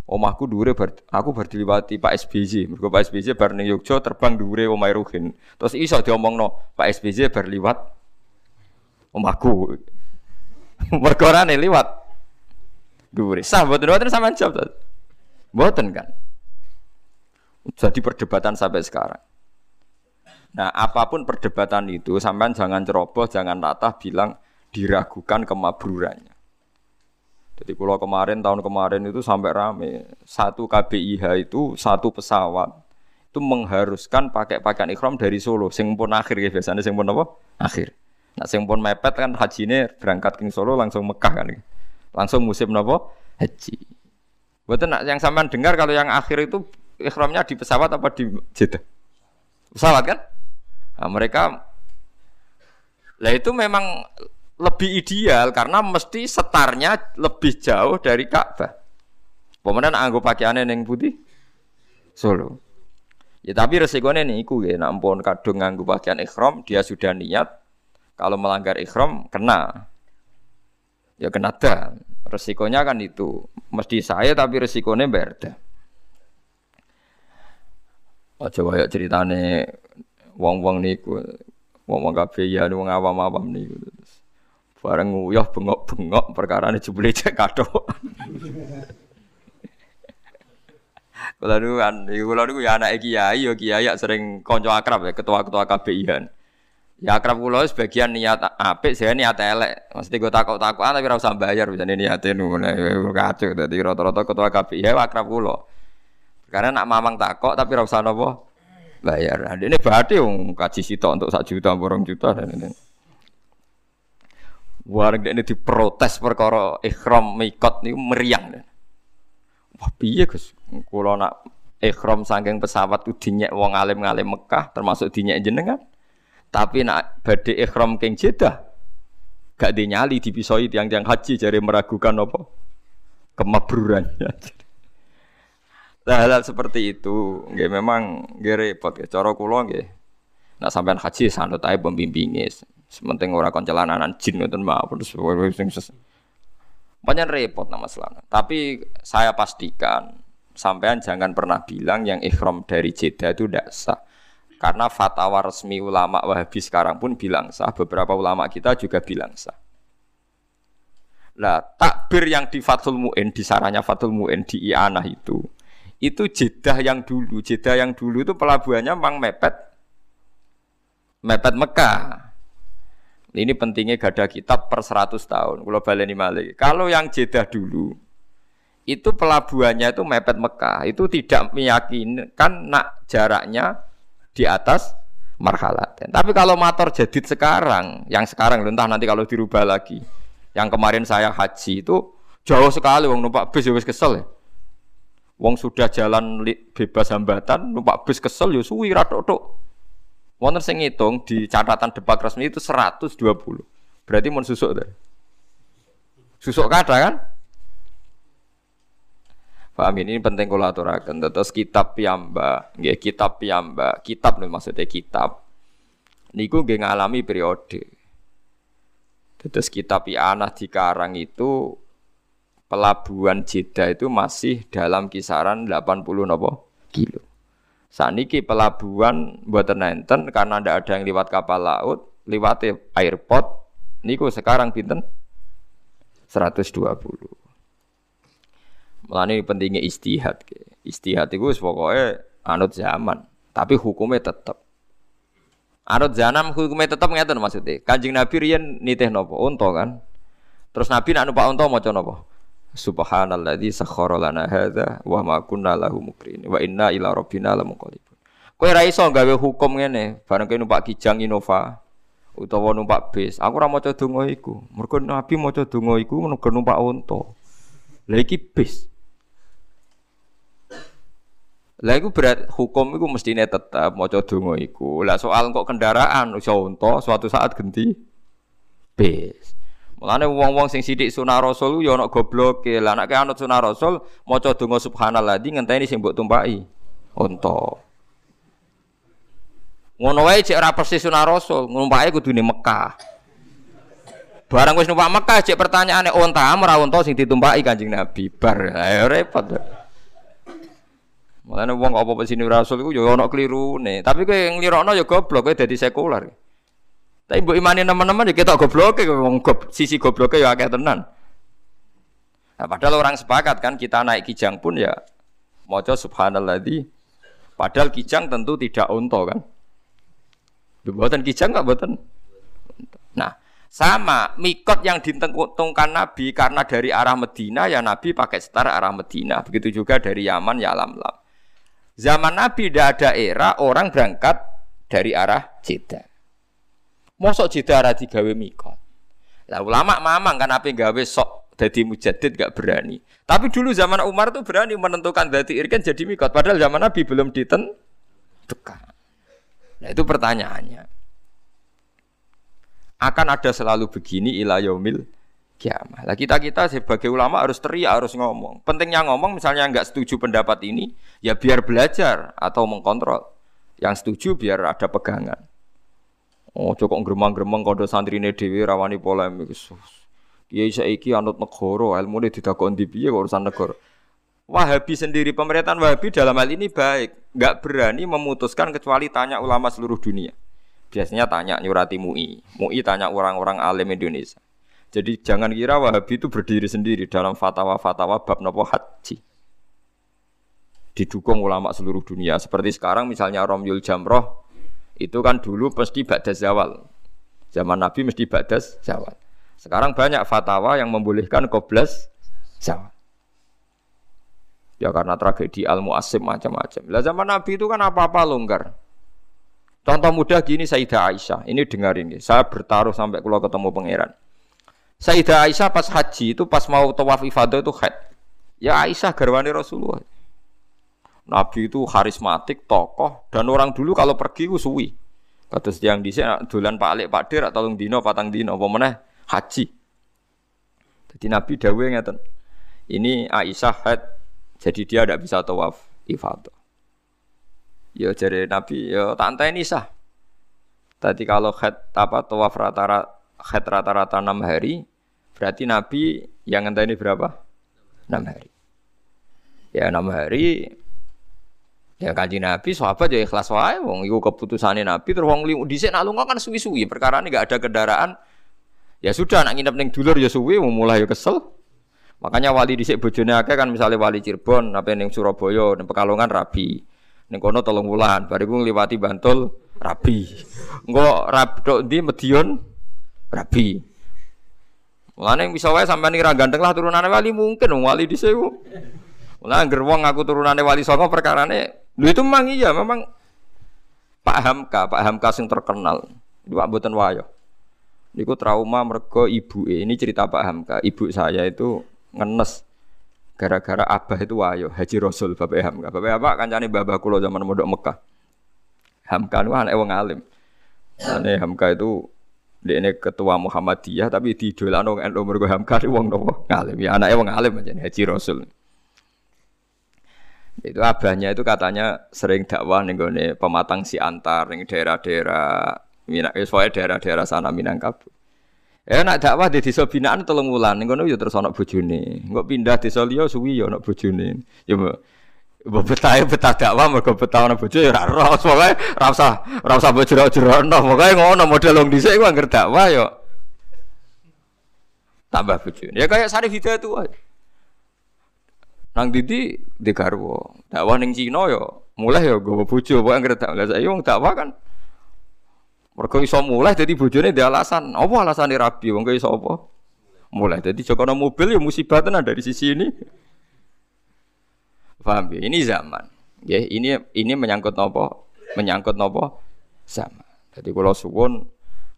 Omahku dhuwure bar aku bar diliwati Pak SBY. Mergo Pak SBY bar ning Yogya terbang dhuwure omahe Ruhin. Terus iso diomongno Pak SBY bar liwat omahku. [laughs] Mergo ora liwat dhuwure. Sah mboten mboten sampean jawab. Mboten kan. Jadi perdebatan sampai sekarang. Nah, apa pun perdebatan itu, sampean jangan ceroboh, jangan latah bilang diragukan kemabrurannya. Jadi kalau kemarin tahun kemarin itu sampai rame satu KBIH itu satu pesawat itu mengharuskan pakai pakaian ikhram dari Solo. Sing pun akhir ya biasanya sing pun apa? Akhir. Nah sing pun mepet kan haji ini berangkat ke Solo langsung Mekah kan. Langsung musim apa? Haji. Buat yang sampean dengar kalau yang akhir itu ikhramnya di pesawat apa di Jeddah? Pesawat kan? Nah, mereka lah itu memang lebih ideal karena mesti setarnya lebih jauh dari Ka'bah. Pemenang anggo pakaiannya neng putih Solo. Ya tapi resikonya nih iku ya, nampun kadung nganggo pakaian ikhram dia sudah niat kalau melanggar ikhram kena. Ya kena dah. Resikonya kan itu. Mesti saya tapi resikonya berda. Aja kaya ceritane wong-wong niku, wong-wong kabeh ya wong awam-awam niku. Bareng nguyah bengok-bengok perkara ini jebule cek kado. [laughs] Kula niku kan, kula niku ya anak kiai, ya kiai sering kanca akrab ya, ketua-ketua KBIan. Ya akrab kula sebagian niat apik, saya niat elek. Mesti gue takut-takutan tapi ora usah bayar bisa niate ngono. Kacau dadi rata-rata ketua KBI ya akrab kula. Karena nak mamang takok tapi rasa nopo bayar. Nah, ini berarti wong kaji sitok untuk satu juta, borong juta dan ini. Warga ini diprotes perkara ikhram mikot ini meriang. Wah piye Gus? Kula nak ikhram saking pesawat ku dinyek wong alim-alim Mekah termasuk dinyek jenengan. Tapi nak badhe ikhram king Jeddah gak dinyali dipisoi tiang-tiang haji jadi meragukan apa kemabrurannya. [laughs] Nah, hal, seperti itu, nggih memang nggih repot ya. Cara kula nggih. Nah, sampean haji sanut ae pembimbinge. Sementing ora koncelanan jin ngoten mawon terus sing banyak repot nama selana. Tapi saya pastikan sampean jangan pernah bilang yang ikhram dari Jeddah itu tidak sah. Karena fatwa resmi ulama Wahabi sekarang pun bilang sah, beberapa ulama kita juga bilang sah. Nah, takbir yang di Fathul Mu'in, di saranya Fathul Mu'in di Ianah itu, itu Jeddah yang dulu. Jeddah yang dulu itu pelabuhannya memang mepet mepet Mekah. Ini pentingnya gada kitab per 100 tahun. Kalau baleni malik. Kalau yang Jeddah dulu itu pelabuhannya itu mepet Mekah. Itu tidak meyakinkan nak jaraknya di atas marhalat. Tapi kalau motor jadid sekarang, yang sekarang entah nanti kalau dirubah lagi. Yang kemarin saya haji itu jauh sekali wong numpak bis ya kesel ya. Wong sudah jalan bebas hambatan, numpak bis kesel ya suwi ratok-tok. Wonten sing ngitung di catatan depak resmi itu 120. Berarti mau susuk deh. Susuk kata kan? Paham ini penting kalau aturakan. Terus kitab piyamba, nggih kitab piyamba, kitab nih maksudnya kitab. Niku nggih ngalami periode. Terus kitab anak dikarang itu pelabuhan Jeddah itu masih dalam kisaran 80 nopo kilo. Saniki pelabuhan buatan nenten karena tidak ada yang lewat kapal laut, lewat airport, niku sekarang pinten 120. Melani pentingnya istihad. Istihad itu pokoknya anut zaman, tapi hukumnya tetap. Anut zaman hukumnya tetap ngeten maksudnya. Kanjeng Nabi riyen nitih nopo unta kan. Terus Nabi nak numpak unta maca nopo? Subhanalladzi sakhkhara lana hadza wa ma kunna lahu mukrin wa inna ila rabbina lamunqalibun. Kowe ra iso gawe hukum ngene, bareng kowe numpak Kijang Innova utawa numpak bis. Aku ora maca donga iku. Mergo Nabi maca donga iku mergo numpak unta. Lah iki bis. Lah iku berat hukum iku mestine tetap maca donga iku. Lah soal kok kendaraan iso unta suatu saat ganti bis. Mulane wong-wong sing sithik sunah rasul ya ana gobloke. Lah nek anut sunah rasul maca donga subhanallah di ngenteni sing mbok tumpaki. Unta. Ngono wae cek ora persis sunah rasul, numpake kudune Mekah. Barang wis numpak Mekah cek pertanyaane unta ora unta sing ditumpaki Kanjeng Nabi. Bar ayo repot. Mulane wong apa sini rasul iku ya ana klirune. Tapi kowe nglirokno ya goblok kowe dadi sekuler. Tapi mbok imani teman-teman ya ketok gobloke wong gob, sisi gobloke ya akeh tenan. Nah, padahal orang sepakat kan kita naik kijang pun ya maca subhanalladzi padahal kijang tentu tidak unta kan. Buatan kijang enggak buatan. Nah, sama mikot yang ditentungkan Nabi karena dari arah Medina ya Nabi pakai setara arah Medina. Begitu juga dari Yaman ya lam lam. Zaman Nabi tidak ada era orang berangkat dari arah Jeddah. Mosok Jeddah ora digawe mikot. Lah ulama mamang kan apa gawe sok jadi mujadid gak berani. Tapi dulu zaman Umar tuh berani menentukan dati irkan jadi mikot. Padahal zaman Nabi belum ditentukan. Nah itu pertanyaannya. Akan ada selalu begini ila kiamah. Lah kita kita sebagai ulama harus teriak, harus ngomong. Pentingnya ngomong, misalnya nggak setuju pendapat ini, ya biar belajar atau mengkontrol. Yang setuju biar ada pegangan. Oh, cukup gremang-gremeng santri ini dewi rawani polemik. Kiai saiki anut negara, ilmu ini tidak di piye urusan negara. Wahabi sendiri pemerintahan Wahabi dalam hal ini baik, nggak berani memutuskan kecuali tanya ulama seluruh dunia. Biasanya tanya nyurati MUI, MUI tanya orang-orang alim Indonesia. Jadi jangan kira Wahabi itu berdiri sendiri dalam fatwa-fatwa bab nopo haji. Didukung ulama seluruh dunia. Seperti sekarang misalnya Romyul Jamroh itu kan dulu mesti badas zawal. Zaman Nabi mesti badas zawal. Sekarang banyak fatwa yang membolehkan koblas zawal. Ya karena tragedi al muasim macam-macam. Lah zaman Nabi itu kan apa-apa longgar. Contoh mudah gini Sayyidah Aisyah. Ini dengar ini. Saya bertaruh sampai kalau ketemu pangeran. Sayyidah Aisyah pas haji itu pas mau tawaf ifadah itu haid. Ya Aisyah garwani Rasulullah. Nabi itu karismatik, tokoh, dan orang dulu kalau pergi itu suwi. Kata yang di sini dolan Pak Alik Pak Dir atau dino patang dino apa mana haji. Jadi Nabi dawe ngeten. Ini Aisyah haid, jadi dia tidak bisa tawaf ifadah. Ya jadi Nabi, ya tak ini sah. Tadi kalau haid apa tawaf rata-rata haid rata-rata enam hari, berarti Nabi yang ini berapa? Enam hari. Ya enam hari Ya kanji Nabi sahabat ya ikhlas wae wong iku keputusane Nabi terus wong dhisik nak lunga kan suwi-suwi perkara ini gak ada kendaraan. Ya sudah nak nginep ning dulur ya suwi mulai ya kesel. Makanya wali dhisik bojone akeh kan misalnya wali Cirebon apa ning Surabaya ning Pekalongan rabi. Ning kono tolong wulan bariku ngliwati Bantul rabi. Engko rab tok ndi Medion rabi. Mulane bisa wae sampean ra ganteng lah turunane wali mungkin wali dhisik. Mulane angger wong aku turunane wali songo perkarane Lu itu memang iya, memang Pak Hamka, Pak Hamka sing terkenal. Itu Pak Boten Wayo. Niku trauma mergo ibu ini cerita Pak Hamka. Ibu saya itu ngenes gara-gara abah itu wayo Haji Rasul Bapak Hamka. Bapak apa kancane babah kula zaman modok Mekah. Hamka itu anak wong alim. Ane Hamka itu ini ketua Muhammadiyah tapi di wong NU mergo Hamka wong nopo ngalim. Ya anake wong alim aja Haji Rasul. Itu abahnya itu katanya sering dakwah nih gue pematang si antar nih daerah-daerah Minang, eh, soalnya daerah-daerah sana Minangkabau. Ya nak dakwah di desa binaan tolong wulan kono ya terus ana bojone. Engko pindah desa liya suwi ya ana bojone. Ya mbok betah betah dakwah mergo betah ana bojo ya ora roh. Pokoke ora usah ora usah bojro-jrono. Pokoke ngono model wong dhisik ku anggere dakwah ya tambah bojone. Ya kayak Sarif Hidayat tuh. Nang Didi di garwo. Dakwah ning Cina ya mulai ya gue bojo pokoke anggere tak lah saiki wong dakwah kan mergo iso mulai dadi bojone dia alasan. Apa alasane rabi wong iso apa? Mulai dadi jokono mobil ya musibah tenan dari sisi ini. Paham ya? Ini zaman. Ya, ini ini menyangkut nopo? Menyangkut nopo? Zaman. Jadi kalau suwun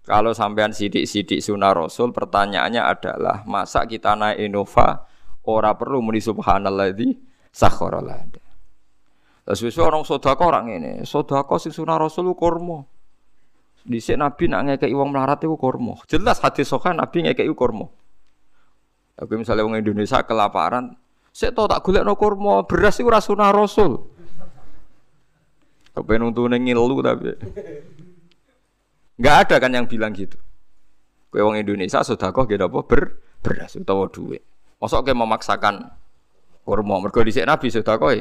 kalau sampean sidik-sidik sunah Rasul pertanyaannya adalah masa kita naik Innova Ora perlu muni subhanalladzi sakhara lana. Terus wis orang sedekah orang ini, sedekah sing sunah Rasul kurma. Dhisik Nabi nak ngekeki wong melarat iku kurma. Jelas hadis sahih Nabi ngekeki kurma. Aku misalnya wong Indonesia kelaparan, saya tahu tak golek no kurma, beras itu rasunah rasul. Kepen untuk ngilu tapi. Enggak ada kan yang bilang gitu. Kue wong Indonesia kok gitu apa ber beras utawa duit. Mosok kayak memaksakan kurma mergo dhisik Nabi kok.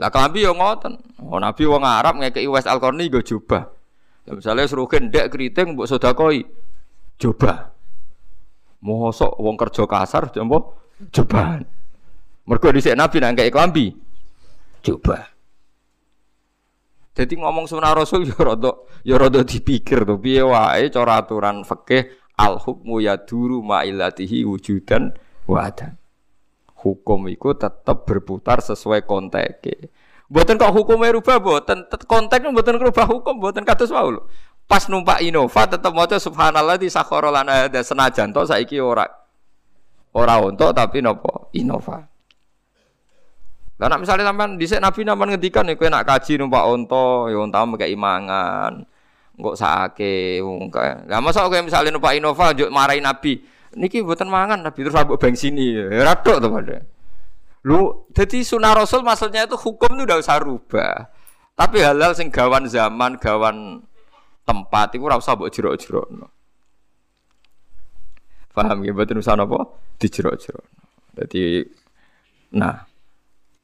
Lah klambi yo ngoten. Oh Nabi wong Arab ngekeki Wes Al-Qarni go jubah. Ya, misalnya suruh ndek keriting mbok sedakoi coba. Mosok wong kerja kasar jombo coba. Mergo dhisik Nabi nang kaya klambi. Coba. Jadi ngomong sunah Rasul [laughs] ya rada ya rada dipikir to piye wae cara aturan fikih al hukmu yaduru ma'ilatihi wujudan wa adam. Hukum itu tetap berputar sesuai konteks. Buatan kok hukumnya rubah, buatan konteksnya buatan rubah hukum, buatan kata wae Pas numpak Innova tetap maca subhanallah di sakhara lana ada senajan to saiki ora ora untuk tapi nopo Innova. Lah misale sampean dhisik Nabi naman ngendikan nek kowe nak kaji numpak onto ya onta mekek imangan. Engko sakake wong kae. Lah kowe misale numpak Innova njuk marahi Nabi. Niki mboten mangan Nabi terus ambek bengsini. Ya radok to padha. Lu, jadi sunnah Rasul maksudnya itu hukum itu udah usah rubah. Tapi halal sing gawan zaman, gawan tempat itu rasa buat jerok-jerok. No. Paham ya? Betul usah? Di jerok-jerok. Jadi, nah,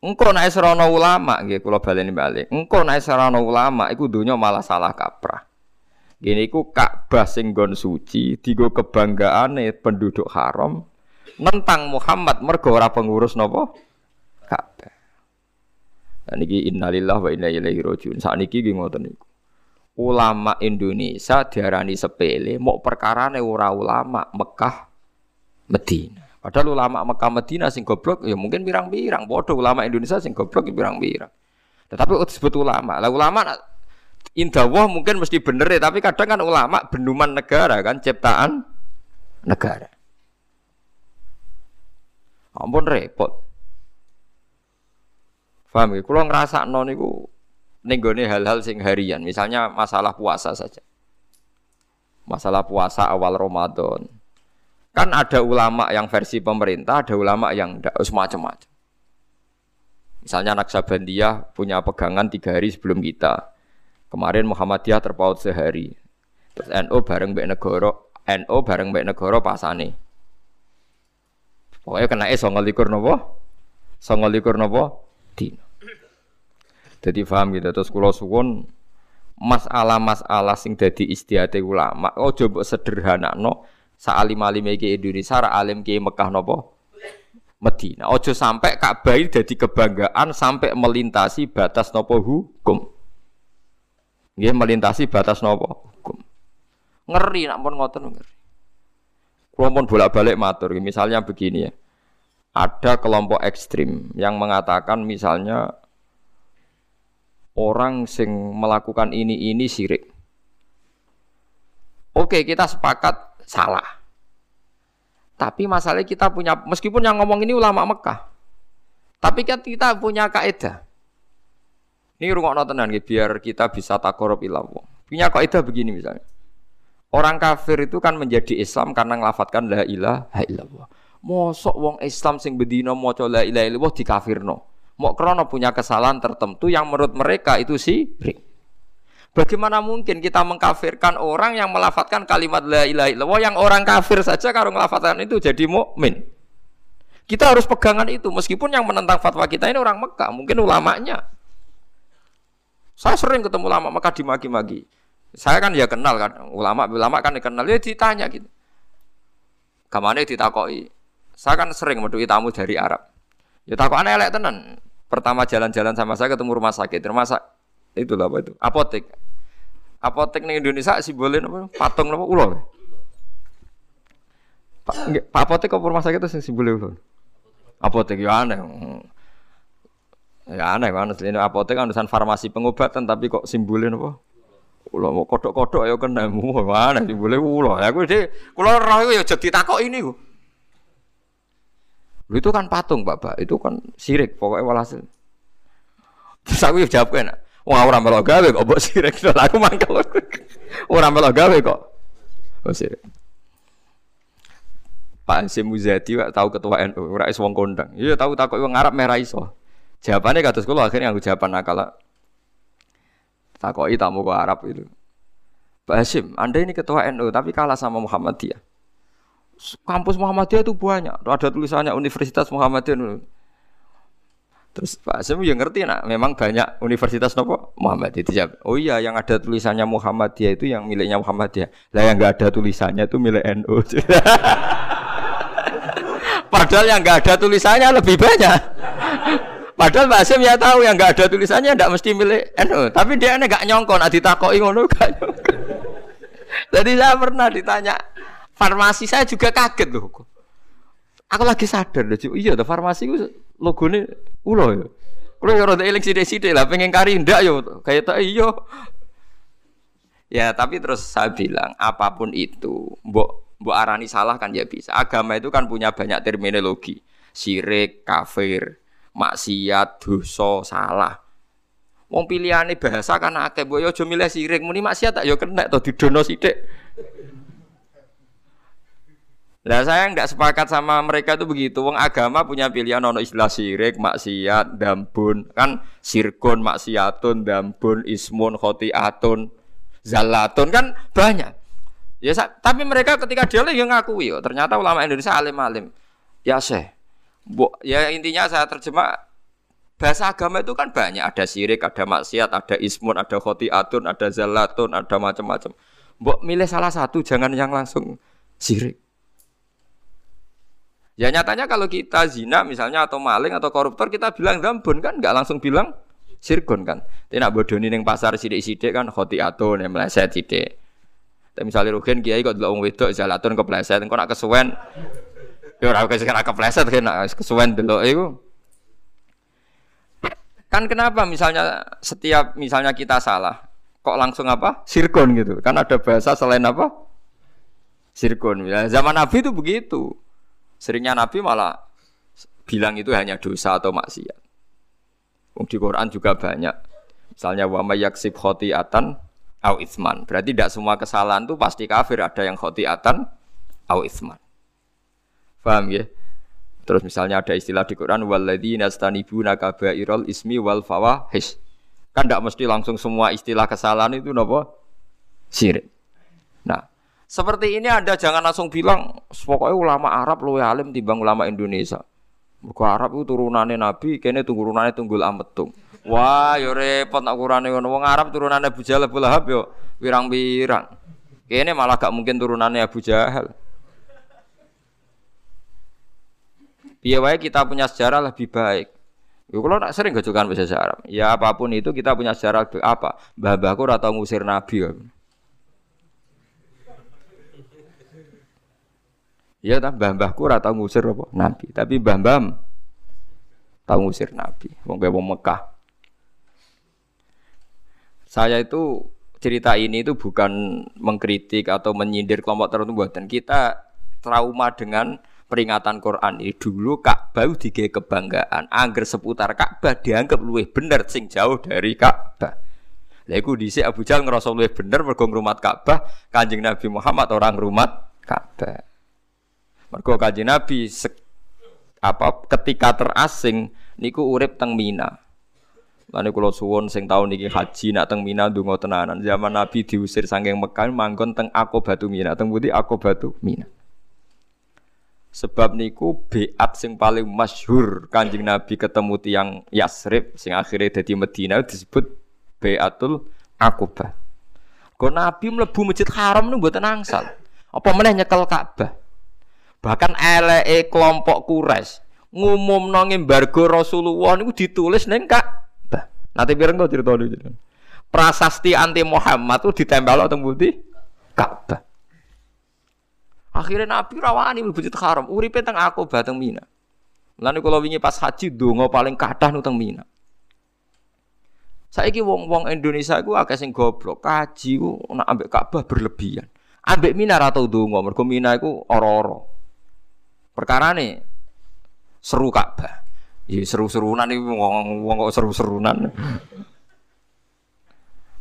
engkau naik serono ulama, gitu. Kalau balik balik, engkau naik serono ulama, itu dunia malah salah kaprah. Gini ku Ka'bah sing gon suci, tiga kebanggaan penduduk haram, nentang Muhammad mergo ora pengurus nopo Ka'bah. Dan niki innalillahi wa inna ilaihi rajiun. Saat niki nggih ngoten niku. Ulama Indonesia diarani sepele, mau perkara ora ulama Mekah Medina. Padahal ulama Mekah Medina sing goblok ya mungkin pirang-pirang. Bodoh ulama Indonesia sing goblok ya pirang-pirang. Tetapi disebut ulama. Lah ulama indawah mungkin mesti bener ya, tapi kadang kan ulama benduman negara kan ciptaan negara. Ampun repot. Paham ya? Kulo ngrasakno niku ning gone hal-hal sing harian, misalnya masalah puasa saja. Masalah puasa awal Ramadan. Kan ada ulama yang versi pemerintah, ada ulama yang ndak semacam-macam. Misalnya Naksabandiyah punya pegangan tiga hari sebelum kita. Kemarin Muhammadiyah terpaut sehari. Terus NO bareng Mbak Negoro, NO bareng Mbak Negoro pasane. Pokoknya kena es songo likur nopo, songo likur nopo, dino. Jadi paham gitu. Terus kulo suwon masalah-masalah sing dadi istihate ulama. Oh coba sederhana no. Saalim alim ke Indonesia, ra alim ke Mekah nopo Medina. Ojo sampai Ka'bah jadi kebanggaan sampai melintasi batas nopo hukum. Nggih melintasi batas nopo hukum. Ngeri nak pun ngoten ngeri. Kulo pun bolak-balik matur, misalnya begini ya. Ada kelompok ekstrim yang mengatakan misalnya orang sing melakukan ini ini sirik. Oke, kita sepakat salah. Tapi masalahnya kita punya meskipun yang ngomong ini ulama Mekah. Tapi kan kita punya kaidah. Ini rungokno tenan biar kita bisa takorup ilallah. Punya kaidah begini misalnya. Orang kafir itu kan menjadi Islam karena ngelafatkan la ilaha illallah. Mosok wong Islam sing bedino maca la ilaha illallah dikafirno. Mau krono punya kesalahan tertentu yang menurut mereka itu syirik. Bagaimana mungkin kita mengkafirkan orang yang melafatkan kalimat la ilaha illallah yang orang kafir saja kalau melafatkan itu jadi mukmin. Kita harus pegangan itu meskipun yang menentang fatwa kita ini orang Mekah, mungkin ulamanya. Saya sering ketemu ulama Mekah dimaki-maki. Saya kan ya kenal kan ulama ulama kan dikenal ya ditanya gitu. Kamane ditakoi. Saya kan sering meduki tamu dari Arab. Ya takokane elek tenan. Pertama jalan-jalan sama saya ketemu rumah sakit, rumah sakit itu apa itu? Apotek. Apotek nih Indonesia simbolnya apa? Patung apa? Ulo. Pak, apotek apa rumah sakit itu simbolnya ulo? Apotek ya aneh. Ya aneh kan, ini apotek kan urusan farmasi pengobatan tapi kok simbolnya apa? Ulo mau kodok-kodok ayo kena [laughs] mu mana simbolnya ulo. Ya gue deh, kalau roh ya jadi takok ini gue. Lu itu kan patung, Bapak. Itu kan sirik pokoknya walhasil. Terus aku jawab kan, Wah ora melok gawe kok mbok sirik [laughs] lho aku mangkel. [laughs] Ora melok gawe kok. Oh sirik. Pak Hasim Muzadi tahu ketua NU, ora wong kondang. Iya tahu takut wong Arab merah iso. Jawabannya kata sekolah akhirnya aku jawaban nakal. Takoki tamu ke Arab itu. Pak Hasim, Anda ini ketua NU tapi kalah sama Muhammadiyah. Kampus Muhammadiyah itu banyak. Ada tulisannya Universitas Muhammadiyah. Terus Pak Hasim ya ngerti nak, memang banyak universitas nopo Muhammadiyah. Oh iya yang ada tulisannya Muhammadiyah itu yang miliknya Muhammadiyah. Lah yang nggak ada tulisannya itu milik NU. [laughs] Padahal yang nggak ada tulisannya lebih banyak. Padahal Pak Hasim ya tahu yang nggak ada tulisannya tidak mesti milik NU. Tapi dia ini nggak nyongkon, nanti ditakoki ngono gak Jadi saya pernah ditanya farmasi saya juga kaget loh. Aku lagi sadar loh, iya, farmasi itu logone ulo ya. Kulo ya rada eling sithik-sithik lah pengen kari ndak yo kayak tak iya. Ya, tapi terus saya bilang apa pun itu, mbok mbok arani salah kan ya bisa. Agama itu kan punya banyak terminologi. Syirik, kafir, maksiat, dosa, salah. Wong pilihane bahasa kan akeh, mbok yo aja milih sirik, muni maksiat tak yo kena to didono sithik. Lah saya nggak sepakat sama mereka itu begitu. Wong agama punya pilihan ono istilah sirik, maksiat, dambun, kan sirkun, maksiatun, dambun, ismun, khotiatun, zalatun kan banyak. Ya tapi mereka ketika dia yang ngakui, oh, ternyata ulama Indonesia alim-alim. Ya seh. Ya intinya saya terjemah bahasa agama itu kan banyak, ada sirik, ada maksiat, ada ismun, ada khotiatun, ada zalatun, ada macam-macam. Mbok milih salah satu, jangan yang langsung sirik. Ya nyatanya kalau kita zina misalnya atau maling atau koruptor kita bilang zambun kan nggak langsung bilang sirkun kan. Tidak bodoni neng pasar sidik-sidik kan khoti atau yang meleset sidik. Tapi misalnya rugen kiai kok dulu wedok jalatun kepleset, kok nak kesuwen ya ora kesuwen kepleset nak kesuwen dulu itu. Kan kenapa misalnya setiap misalnya kita salah kok langsung apa? Sirkun gitu. Kan ada bahasa selain apa? Sirkun. Ya, zaman Nabi itu begitu. Seringnya Nabi malah bilang itu hanya dosa atau maksiat. Di Quran juga banyak. Misalnya wa yaksib khotiatan au isman. Berarti tidak semua kesalahan itu pasti kafir. Ada yang khotiatan au isman. Paham ya? Terus misalnya ada istilah di Quran walladzina nastanibuna kaba'irul ismi wal fawahish. Kan tidak mesti langsung semua istilah kesalahan itu nopo sirik. Nah, seperti ini Anda jangan langsung bilang pokoknya ulama Arab luwe alim timbang ulama Indonesia. Mergo Arab itu turunannya Nabi, kene turunannya tunggul ametung. Wah, yo repot nak ukurane ngono. Wong Arab turunannya Abu Jahal Abu Lahab yo wirang-wirang. Kene malah gak mungkin turunannya Abu Jahal. Biar wae kita punya sejarah lebih baik. Yo kalau nak sering gajokan bahasa Arab. Ya apa pun itu kita punya sejarah apa? Mbah-mbahku ora tau ngusir Nabi. Ya. Ya tak mbah-mbahku ngusir apa nabi, tapi mbah-mbah tau ngusir nabi. Wong wong Mekah. Saya itu cerita ini itu bukan mengkritik atau menyindir kelompok tertentu buatan kita trauma dengan peringatan Quran ini dulu Ka'bah dige kebanggaan angger seputar Ka'bah dianggap luwih bener sing jauh dari Ka'bah Lha iku dhisik Abu Jahal ngerasa luwih bener mergo ngrumat Ka'bah, Kanjeng Nabi Muhammad orang ngrumat Ka'bah. Mergo kanjeng Nabi se, apa ketika terasing niku urip teng Mina. Lane kula suwun sing tahun niki haji nak teng Mina ndonga tenanan. Zaman Nabi diusir saking Mekah manggon teng Batu Mina, teng pundi Batu Mina. Sebab niku beat sing paling masyhur Kanjeng Nabi ketemu tiang Yasrib sing akhirnya dadi Medina disebut Beatul Aqobah. Kok Nabi mlebu Masjid Haram niku mboten angsal. Apa meneh nyekel Ka'bah? Bahkan LE kelompok Quraisy ngumumno embargo Rasulullah niku ditulis ning Ka'bah. Nanti pireng to cerita niku. Prasasti anti Muhammad itu ditempel teng pundi? Ka'bah. Akhirnya Nabi rawani mlebu haram, uripe teng Aqabah teng Mina. Lalu kalau wingi pas haji donga paling kathah nu teng Mina. Saiki wong-wong Indonesia iku akeh sing goblok, kaji ku nak ambek Ka'bah berlebihan. Ambek Mina ra tau donga, mergo Mina iku ora-ora. Perkara nih seru Ka'bah. Ya seru-serunan iki wong wong kok seru-serunan.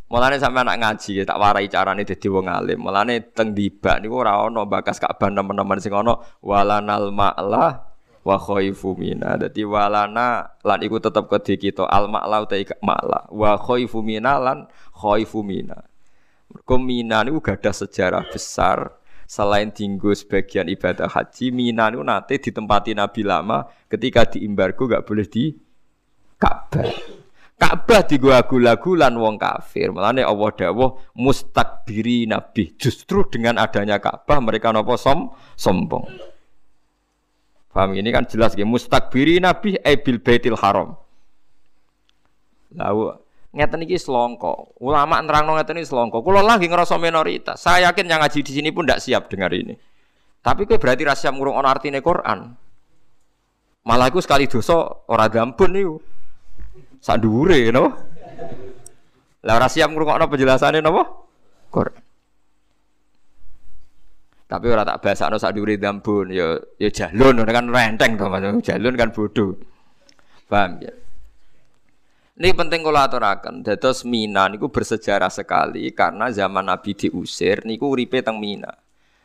Mulane sampe anak ngaji tak warai carane dadi wong alim. Mulane teng dibak niku ora ana bakas Ka'bah teman-teman sing ana walanal ma'la wa khaifu mina. Dadi walana lan iku tetep kedhe kita al ma'la uta ma'la wa khaifu mina lan khaifu mina. Mergo mina niku gadah sejarah besar selain tinggu sebagian ibadah haji, Mina niku nate ditempati Nabi lama ketika diimbargo gak boleh di Ka'bah. Ka'bah digo agul-agulan wong kafir. Mulane Allah dawuh mustakbiri nabi. Justru dengan adanya Ka'bah mereka nopo som sombong. Paham ini kan jelas ya mustakbiri nabi ebil baitil haram. Lalu ngeten iki selongko. Ulama nerangno ngeten iki selongko. Kula lagi ngerasa minoritas. Saya yakin yang ngaji di sini pun tidak siap dengar ini. Tapi kowe berarti ra siap ngurung ana artine Quran. Malah iku sekali dosa ora gampun niku. Sak dhuwure napa? Lah ora siap ngrungokno penjelasane napa? Quran. Tapi ora tak basakno sak dhuwure dambun ya ya jalun kan renteng to Mas. Jalun kan bodoh. Paham ya? Ini penting kalau aturakan. Dados Mina niku bersejarah sekali karena zaman Nabi diusir niku uripe teng Mina.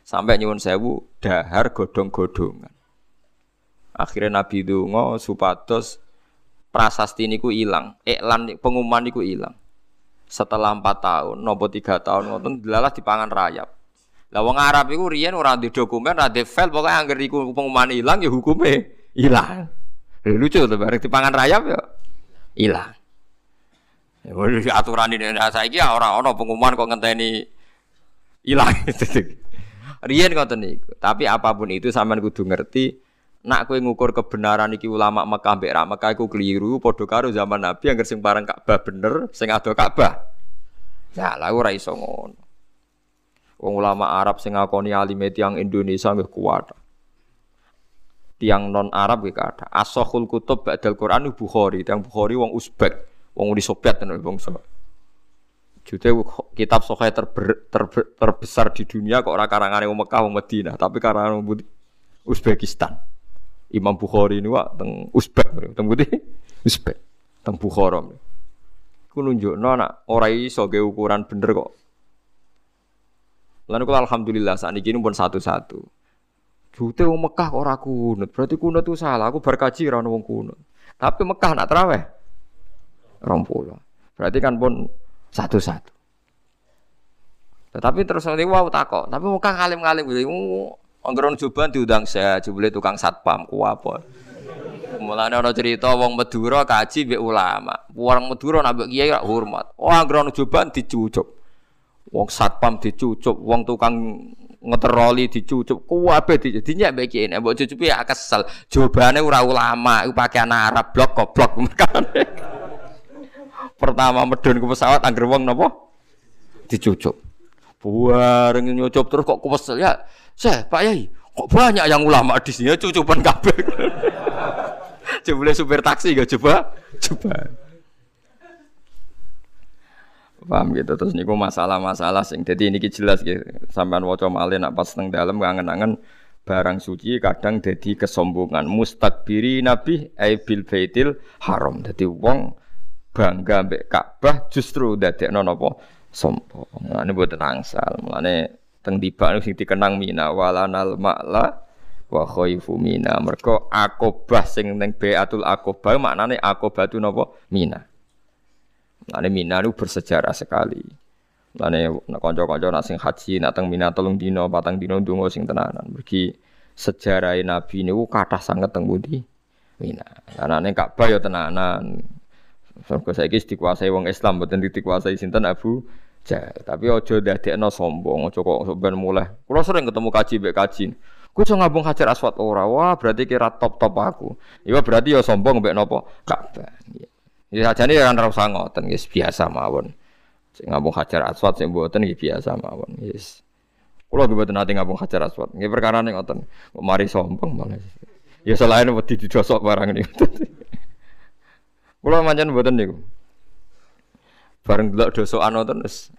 Sampai nyuwun sewu dahar godong-godongan. Akhirnya Nabi dungo supados prasasti niku hilang, iklan pengumuman niku hilang. Setelah empat tahun, nopo tiga tahun ngoten delalah dipangan rayap. Lah wong Arab iku riyen ora di dokumen, ora di file, pokoke angger iku pengumuman hilang ya hukume hilang. Lucu tuh bareng dipangan rayap ya hilang. Ya aturan ini nah, saiki ya ora ana pengumuman kok ngenteni hilang. [laughs] Riyen ngoten niku. Tapi apa pun itu sampean kudu ngerti nak kowe ngukur kebenaran iki ulama Mekah mbek ra Mekah iku keliru padha karo zaman Nabi yang sing parang Ka'bah bener sing ado Ka'bah. Ya lah ora iso ngono. Wong ulama Arab sing ngakoni alime tiyang Indonesia nggih kuat. Tiang non Arab iki kathah. Asahul kutub ba'dal Quran Bukhari, tiang Bukhari wong Uzbek, wong Uni Soviet tenan bangsa. Jute kitab sahih terber, terbesar di dunia kok ora karangane wong Mekah wong Madinah, tapi karangan wong Uzbekistan. Imam Bukhari ini wak teng Uzbek, teng putih Uzbek, teng Bukhara. Ku nunjukno nak ora iso ge ukuran bener kok. Lalu alhamdulillah saat ini pun satu-satu. Jute wong Mekah ora kunut, berarti kunut itu salah. Aku berkaji ra wong kunut. Tapi Mekah nak teraweh. Rompulo. Berarti kan pun satu-satu. Tetapi terus nanti wow takok, tapi Mekah ngalim-ngalim gitu. Anggeron Joban diundang saya, jebule tukang satpam ku apa. Mulane ana cerita wong Madura kaji mbek ulama. Wong Madura mbek kiai hormat. Oh anggeron Joban dicucuk. Wong satpam dicucuk, wong tukang ngeteroli dicucuk, kuwabe dinyek mbek kiai. Mbok cucupi ya kesel. Jobane ora ulama, iku pakaian Arab blok goblok [laughs] Pertama medun ke pesawat angger wong napa? Dicucuk. Buareng nyucup terus kok kesel ya. Saya, Pak Yai, kok banyak yang ulama di sini cucupan kabel. [laughs] coba supir taksi gak coba? Coba. Paham gitu terus niku masalah-masalah sing jadi ini jelas gitu sampean waca malih nak pas teng dalem kangen-kangen barang suci kadang jadi kesombongan mustakbiri nabi ai bil baitil haram dadi wong bangga mbek Ka'bah justru dadekno napa sombong. Nah, ini buat angsal. Mulane teng tiba sing dikenang mina walanal ma'la wa khaifu mina. Mergo akobah sing ning Baitul Akobah maknane akobah itu napa? Mina. Mulane mina itu bersejarah sekali. Mulane kanca-kanca nak sing haji nak teng Mina telung dino, patang dino ndonga sing tenanan. Mergi sejarah Nabi niku kathah sanget teng pundi? Mina. Anane Ka'bah ya tenanan. Surga saiki dikuasai wong Islam mboten dikuasai sinten Abu Jahal. Tapi ojo dadekno sombong, ojo kok ben mulai. Kulo sering ketemu kaji mbek kaji. Ku iso ngabung Hajar Aswad ora. Wah, berarti kira top-top aku. Iya berarti ya sombong mbek napa? Ka'bah. Ya sajane ya ora usah ngoten, guys, biasa mawon. Sing ngabung Hajar Aswad sing mboten nggih biasa mawon, yes. Kulo nggih mboten nate ngabung Hajar Aswad. Nggih perkara ngoten. Mari sombong malah. Ya selain wedi didosok barang niku. [laughs] Kulo mancen mboten niku. Bareng delok dosokan wonten wis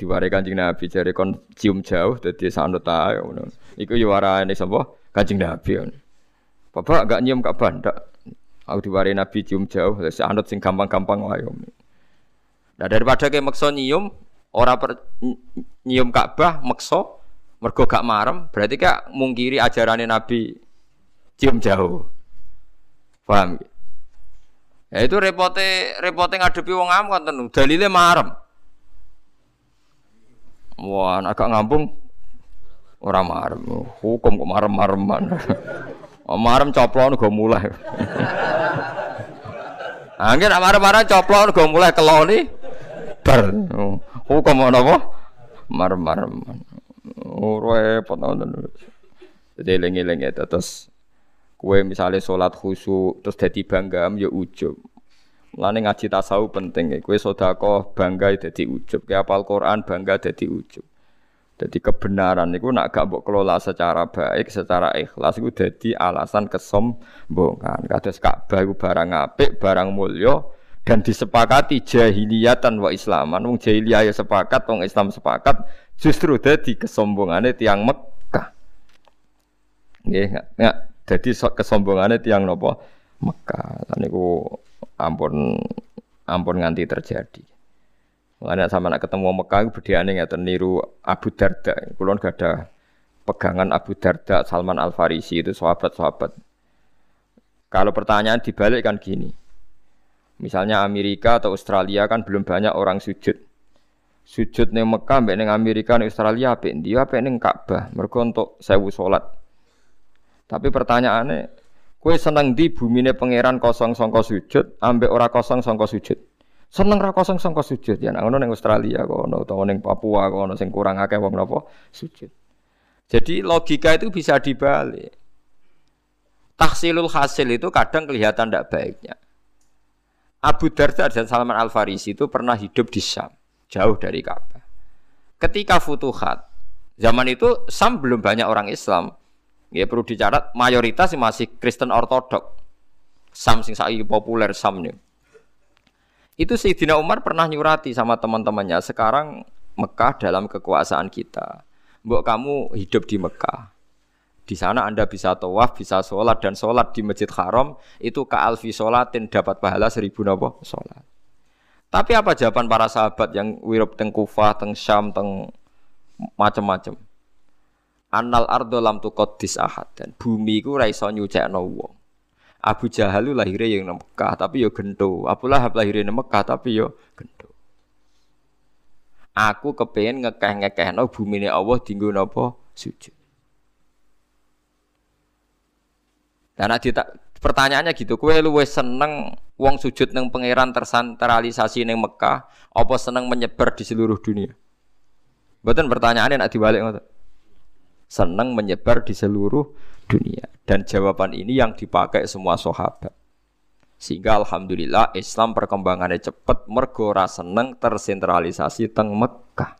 diware Kanjeng Nabi jare kon cium jauh dadi sanut ae ngono. Iku yo warane sapa? Kanjeng Nabi. Bapak gak nyium Ka'bah ndak. Aku diware Nabi cium jauh, sanut sing gampang-gampang wae. Nah daripada kayak makso nyium, ora per, nyium Ka'bah makso, mergo gak marem, berarti kak mungkiri ajarannya Nabi cium jauh. Paham? Ya itu repote repote ngadepi wong am kan dalile marem. Wah, agak ngambung orang marem. Hukum kok marem-mareman. [laughs] marem coplon go mulai. [laughs] Angin marem-marem coplon go mulai keloni bar. Hukum apa? Marem-marem. Oh, repot ngoten. Jadi eling-eling ya terus kue misalnya sholat khusyuk terus jadi bangga ya ujub Mulane ngaji tasawuf penting ya. Kue sodako bangga jadi ujub. Kayak apal Quran bangga jadi ujub. Jadi kebenaran itu nak gak mbok kelola secara baik, secara ikhlas itu jadi alasan kesombongan. Kados Ka'bah itu barang apik, barang mulya dan disepakati jahiliyatan wa islaman. Wong jahiliyah ya sepakat, wong Islam sepakat, justru jadi kesombongannya tiang Mekah. Nggih, jadi kesombongannya tiang nopo Mekah. Lan niku ampun ampun nganti terjadi. Mengenai sama nak ketemu Mekah berdiane ya niru Abu Darda. Kulon gak ada pegangan Abu Darda, Salman Al Farisi itu sahabat-sahabat. Kalau pertanyaan dibalik kan gini. Misalnya Amerika atau Australia kan belum banyak orang sujud. Sujud nih Mekah, mbak neng Amerika, neng Australia, apa dia apa neng Ka'bah. Mereka untuk sewu sholat. Tapi pertanyaannya, kue seneng di bumi nih pangeran kosong songko sujud, ambek ora kosong songko sujud. Seneng ra kosong sangka sujud ya ngono ning Australia kono utawa ning Papua kono sing kurang akeh wong napa sujud. Jadi logika itu bisa dibalik. Tahsilul hasil itu kadang kelihatan tidak baiknya. Abu Darda dan Salman Al Farisi itu pernah hidup di Syam, jauh dari Ka'bah. Ketika futuhat, zaman itu Syam belum banyak orang Islam. Ya perlu dicatat mayoritas masih Kristen Ortodok. Sam sing saiki populer Sam nih. Itu Sayyidina Umar pernah nyurati sama teman-temannya. Sekarang Mekah dalam kekuasaan kita. Mbok kamu hidup di Mekah. Di sana Anda bisa tawaf, bisa sholat dan sholat di Masjid Haram itu ke alfi sholatin dapat pahala seribu nopo sholat. Tapi apa jawaban para sahabat yang wirab teng Kufah, teng Syam, teng macam-macam? Annal ardo lam tuqaddis ahad dan bumi ku ra iso nyucekno wong. Abu Jahal lahirnya yang Mekah tapi yo gento. Abu Lahab lahirnya yang Mekah tapi yo gento. Aku kepengen ngekeh-ngekeh no bumi ini Allah tinggu nopo sujud. Dan ada pertanyaannya gitu, kue lu seneng uang sujud neng pangeran tersentralisasi neng Mekah, apa seneng menyebar di seluruh dunia? Betul pertanyaannya nak dibalik ngotot. Seneng menyebar di seluruh dunia. Dan jawaban ini yang dipakai semua sahabat. Sehingga alhamdulillah Islam perkembangannya cepat mergo seneng tersentralisasi teng Mekah.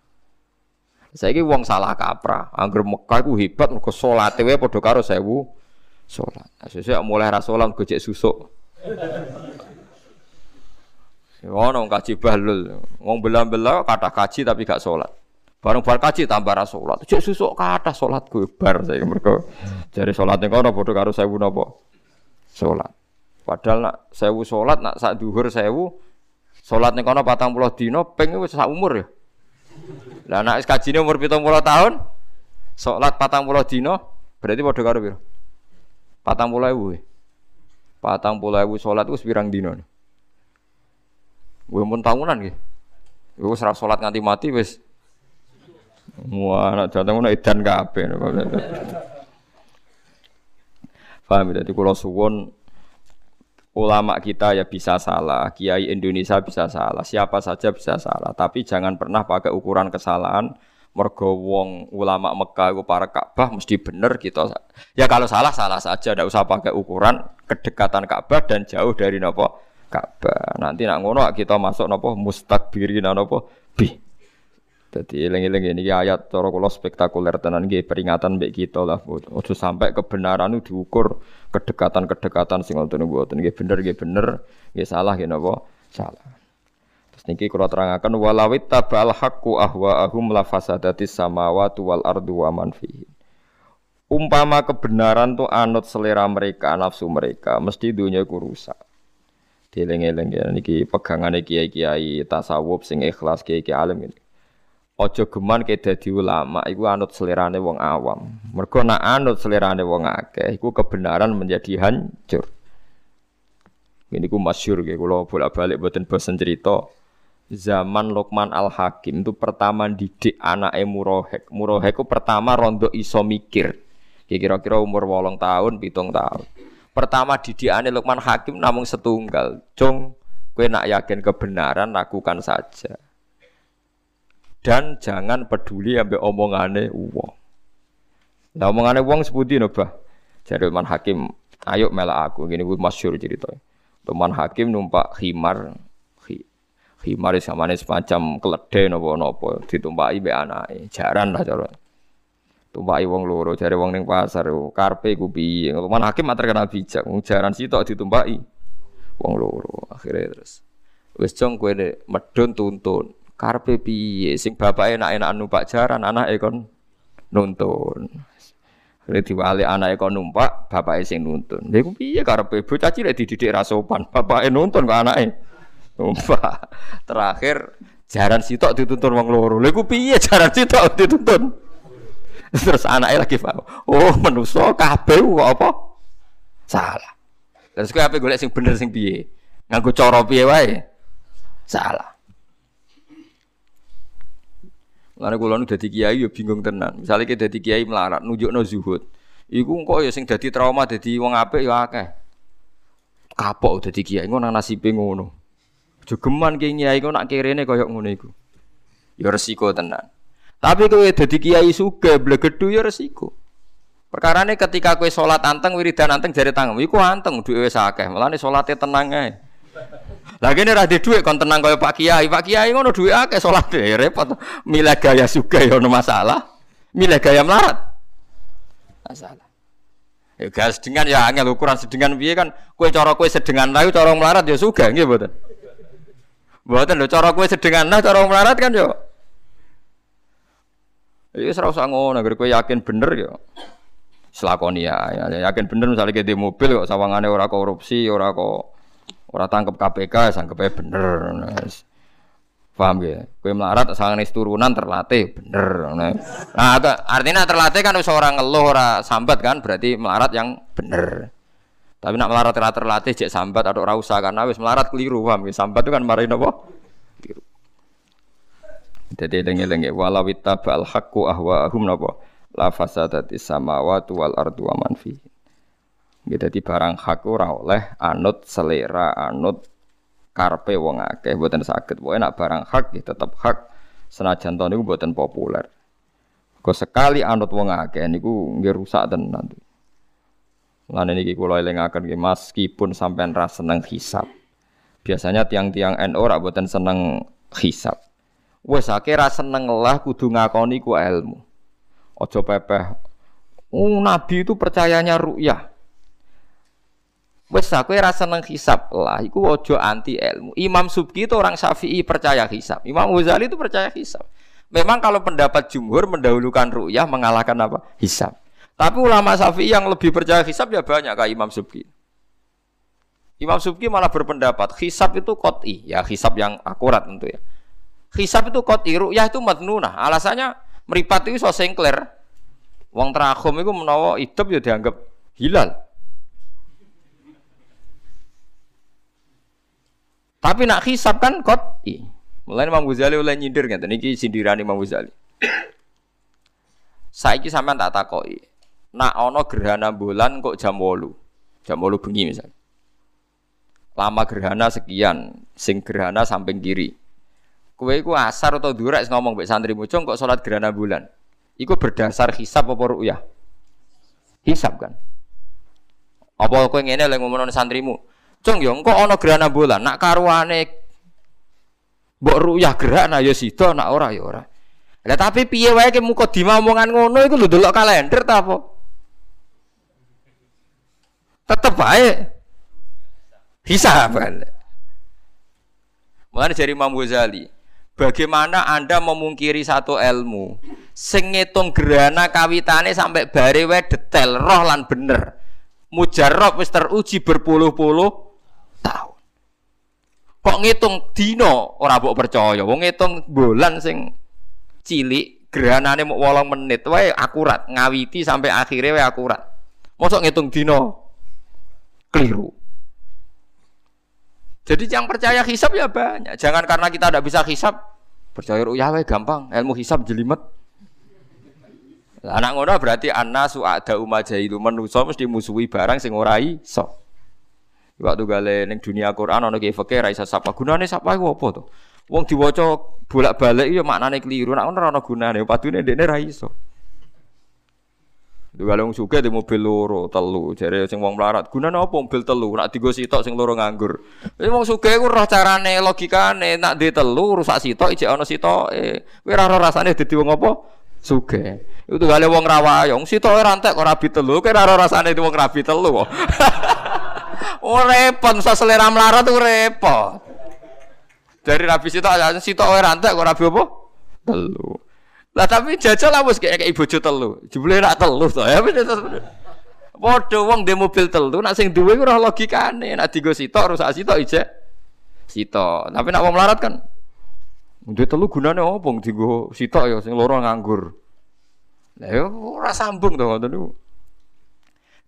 Saya ini wong salah kaprah, angger Mekah itu hebat mergo salat wae padha karo sewu salat. Nah, sesuk mulai ra salat gojek susuk. Ngono kaji bahlul, wong belah-belah kata kaji tapi gak sholat. Bareng bar kaji tambah ra salat. Cek susuk kathah salatku bar saya mergo jare salate kono padha karo 1000 napa? Salat. Padahal nak 1000 salat nak sak dhuwur 1000 salat ning kono 40 dina ping wis sak umur ya. Lah nek kajine umur 70 tahun salat 40 dina berarti padha karo piro? 40.000. 40.000 salat wis pirang dina? Gue mun tahunan nggih. Wis ora salat nganti mati wis Wah, anak jateng ngono edan kabeh. Paham ya? Jadi kalau suwon ulama kita ya bisa salah, kiai Indonesia bisa salah, siapa saja bisa salah. Tapi jangan pernah pakai ukuran kesalahan. Mergo wong ulama Mekah itu para Ka'bah mesti bener kita. Ya kalau salah salah saja, tidak usah pakai ukuran kedekatan Ka'bah dan jauh dari nopo Ka'bah. Nanti nak ngono kita masuk nopo mustakbirin nopo bi. Jadi eling-eling ini ayat cara kula spektakuler tenan nggih peringatan mbek kita lah. Ojo sampai kebenaran itu diukur kedekatan-kedekatan sing ngoten mboten nggih bener nggih bener, nggih salah nggih napa? Salah. Terus niki kula terangaken walawit tabal haqqu ahwaahum la fasadatis samawati wal ardu wa man. Umpama kebenaran tuh anut selera mereka, nafsu mereka, mesti dunia ku rusak. Dieling-eling ya niki kiai-kiai tasawuf sing ikhlas kiai-kiai alim ini. Ojo geman ke dadi ulama iku anut selerane wong awam. Mergo nak anut selerane wong akeh iku kebenaran menjadi hancur. Ini ku masyur ya, kalau bolak-balik buatin bosan cerita. Zaman Lokman Al Hakim itu pertama didik anak Murohek. Murohek itu pertama rondo iso mikir. Kira-kira umur wolong tahun, pitung tahun. Pertama didik anak Lokman Hakim namun setunggal. Cung, kue nak yakin kebenaran lakukan saja. Dan jangan peduli ambil omongane uang. Nah omongane uang sebuti nobah. Jadi Lokman Hakim, ayo melak aku. Gini gue masyur ceritanya. Teman hakim numpak khimar khimar samane semacam keledai napa-napa ditumpaki mbek anake. Jaran lah cara. Tumpaki wong loro, jare wong ning pasar karpe ku piye. Teman hakim mater kenal bijak, wong jaran sitok ditumpaki wong loro. Akhirnya terus wis jong kowe medun tuntun. Karpe piye sing bapake enak-enakan numpak jaran, anake kon nuntun. Akhirnya diwali anak kon numpak, bapak sing nuntun. Lha iku piye karepe bocah cilik dididik ra sopan, bapake nuntun kok anake numpak. [laughs] Terakhir jaran sitok dituntun wong loro. Lha iku piye jaran sitok dituntun? [laughs] Terus anaknya lagi paham. Oh, menuso kabeh kok apa? Salah. Terus kowe ape golek sing bener sing piye? Nganggo cara piye wae? Salah. Karena kula nu dadi kiai yo bingung tenan. Misalnya kita dadi kiai melarat nunjukno zuhud. Iku kok ya sing dadi trauma dadi wong apik ya akeh. Kapok dadi kiai ngono nasibe ngono. Jogeman kiai kok nak kirene koyo ngono iku. Ya resiko tenan. Tapi kowe dadi kiai sugih blegedu ya resiko. Perkarane ketika kowe salat anteng wiridan anteng jare tangan, iku anteng duwe wis akeh. Mulane salate tenang ae. Lah kene ra dhuwit kon tenang kaya Pak Kiai. Pak Kiai ngono dhuwit akeh salat ya repot. Milih gaya suga ya ono masalah. Milih gaya melarat. Masalah. Ya gas sedengan ya angel ukuran sedengan piye kan kowe cara kowe sedengan layu cara melarat ya suga nggih mboten. Mboten lho cara kowe sedengan lah cara melarat kan yo. Ya ora usah ngono, kowe yakin bener ya. Selakoni ya, ya, yakin bener misalnya di mobil kok sawangane ora korupsi, ora kok Ora tangkep KPK sangkepe bener. Paham ya? Kue melarat sangat turunan terlatih bener. Nah, artinya terlatih kan seorang ngeluh ora sambat kan berarti melarat yang bener. Tapi nak melarat ora terlatih cek sambat atau ora usah karena wis melarat keliru paham ya? Sambat itu kan marahin apa? Keliru. Jadi lengi-lengi walau ittabal haqqu ahwa'ahum napa la fasadati samawati wal ardu wa. Jadi barang hak ora oleh anut selera anut karpe wong akeh mboten saged. Pokoke nek barang hak ya tetep hak senajan to niku mboten populer. Kok sekali anut wong akeh niku nggih rusak tenan. Lan niki kula elingaken nggih meskipun sampean ra seneng hisab. Biasanya tiang-tiang NU ora mboten seneng hisab. Wes akeh ra seneng lah kudu ngakoni ku ilmu. Ojo pepeh. Oh, Nabi itu percayanya ru'yah. Wes aku rasa neng hisap lah, iku ojo anti ilmu. Imam Subki itu orang Syafi'i percaya hisap. Imam Ghazali itu percaya hisap. Memang kalau pendapat jumhur mendahulukan ru'yah mengalahkan apa? Hisap. Tapi ulama Syafi'i yang lebih percaya hisap ya banyak kayak Imam Subki. Imam Subki malah berpendapat hisap itu koti, ya hisap yang akurat tentu ya. Hisap itu koti, ru'yah itu madnunah. Alasannya meripat itu so sengkler. Wong terakhum itu menawa hidup ya dianggap hilal. Tapi nak hisap kan i. Mulai Imam Ghazali oleh nyindir nggak? Niki sindiran Imam Ghazali. Saiki sampean tak takoki. Nak ono gerhana bulan kok jam wolu, jam wolu bengi misalnya. Lama gerhana sekian, sing gerhana samping kiri. Kue iku asar atau durak ngomong mbek santri mucung kok sholat gerhana bulan. Iku berdasar hisap apa ru'yah? Hisap kan. Apa kowe ngene lek ngomong santrimu? Cung yo engko ana gerhana bulan, nak karuane mbok ruyah gerhana ya sida, nak ora ya ora. Lah tapi piye wae ke muka dimomongan ngono iku lho delok kalender ta apa? Tetep baik. Hisab kan. Mulane dari Imam Ghazali, bagaimana Anda memungkiri satu ilmu sing ngitung gerhana kawitane sampai bare wae detail roh lan bener. Mujarrab wis teruji berpuluh-puluh tahun. Kok ngitung dino ora mbok percaya. Wong ngitung bulan sing cilik gerhanane mau 8 menit wae akurat, ngawiti sampai akhirnya wae akurat. Mosok ngitung dino keliru. Jadi yang percaya hisap ya banyak. Jangan karena kita tidak bisa hisap, percaya ru'yah wae gampang, ilmu hisap jelimet. Anak ngono berarti anna su'ada umajailu manusa mesti musuhi barang sing ora iso. Waktu gale ning dunia Quran ana ki fikih ra iso sapa. Gunane sapa iku apa to? Wong diwaca bolak-balik ya maknane keliru. Nek ora ana gunane, padune ndekne ra iso. Kalau wong sugih di mobil loro, telu, jare sing wong melarat. Gunane apa mobil telu? Nak digo sitok sing loro nganggur. Wis wong sugih iku roh carane, logikane, nak di telu rusak sitok ijek ana sitoke. Kowe ora rasane dadi wong apa? Sugih. Itu gale wong rawayong, sitoke rantek kok rabi telu, kowe ora rasane di wong rabi telu. [laughs] oh repot, sa selera melarat tuh repot. Dari rabi aja sitok rantek kok rabi apa? Telu. Lah tapi jajal lah wis kayak kayak bojo telu. Jebule rak telu to ya wis Padha wong dhe mobil telu nak sing duwe ora logikane. Nak digo sitok rusak sitok ijek sitok. Tapi nak wong melarat kan Duwe telu gunane opo digo sitok ya sing loro nganggur. Lah yo ora sambung ngoten niku.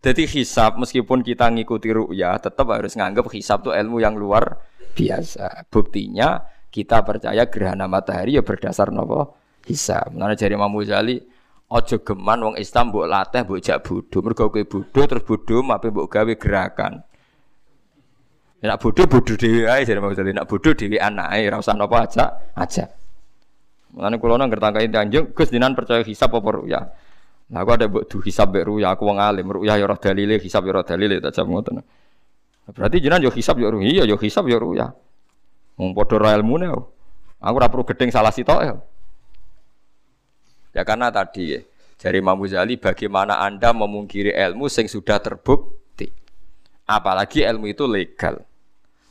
Jadi hisab meskipun kita ngikuti ru'ya tetap harus nganggap hisab itu ilmu yang luar biasa. Buktinya kita percaya gerhana matahari ya berdasar nopo hisab. Mulane jari Imam Ghazali aja geman wong Islam mbok latih mbok jak bodho. Mergo kowe bodho terus bodho mape mbok gawe gerakan. Nek bodho bodho dhewe ae jare Imam Ghazali. Nek bodho dhewe anake ora usah napa aja aja. Mulane kula nang ngertangkai tanjung Gus dinan percaya hisab apa ya. Nah aku ada mbok du hisab mbek ruya aku wong alim. Ruya ya ora dalile, hisab ya dalile tak jam ngoten. Berarti jenengan yo hisab yo ruya, iya yo hisab yo ruya. Wong padha ra ilmune. Aku ora perlu gedeng salah sitok ya. Ya karena tadi ya, dari Imam Ghazali bagaimana Anda memungkiri ilmu sing sudah terbukti. Apalagi ilmu itu legal.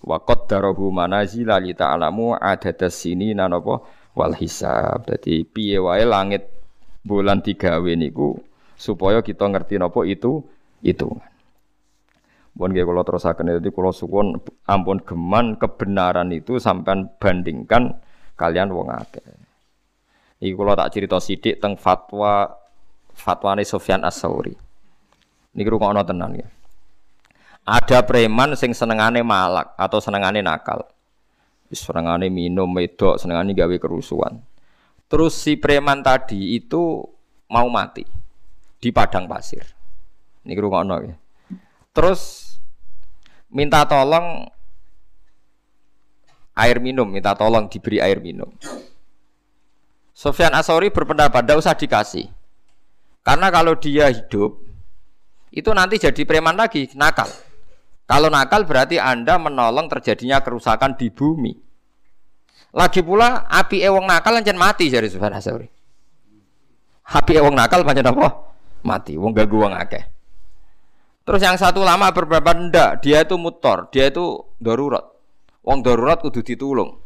Wakot darohu manazila li ta'alamu adadas sini nanopo wal hisab. Jadi piye wae langit bulan tiga niku supaya kita ngerti nopo itu itu. Bon nggih kula terusaken itu kula suwun ampun geman kebenaran itu sampai bandingkan kalian wong akeh. Iki kula tak cerita sithik teng fatwa fatwane Sofyan As-Sauri. Niki rungokno tenan ya. Ada preman sing senengane malak atau senengane nakal. Senengane minum medok, senengane gawe kerusuhan. Terus si preman tadi itu mau mati di padang pasir. Niki rungokno ya. Terus minta tolong air minum, minta tolong diberi air minum. Sofyan Asori berpendapat tidak usah dikasih. Karena kalau dia hidup, itu nanti jadi preman lagi, nakal. Kalau nakal berarti Anda menolong terjadinya kerusakan di bumi. Lagi pula api ewong nakal lancen mati dari Sofyan Asori. Api ewong nakal pancen apa? Mati. Wong gak wong akeh. Terus yang satu lama berpendapat ndak, dia itu mutor, dia itu darurat. Wong darurat kudu ditulung.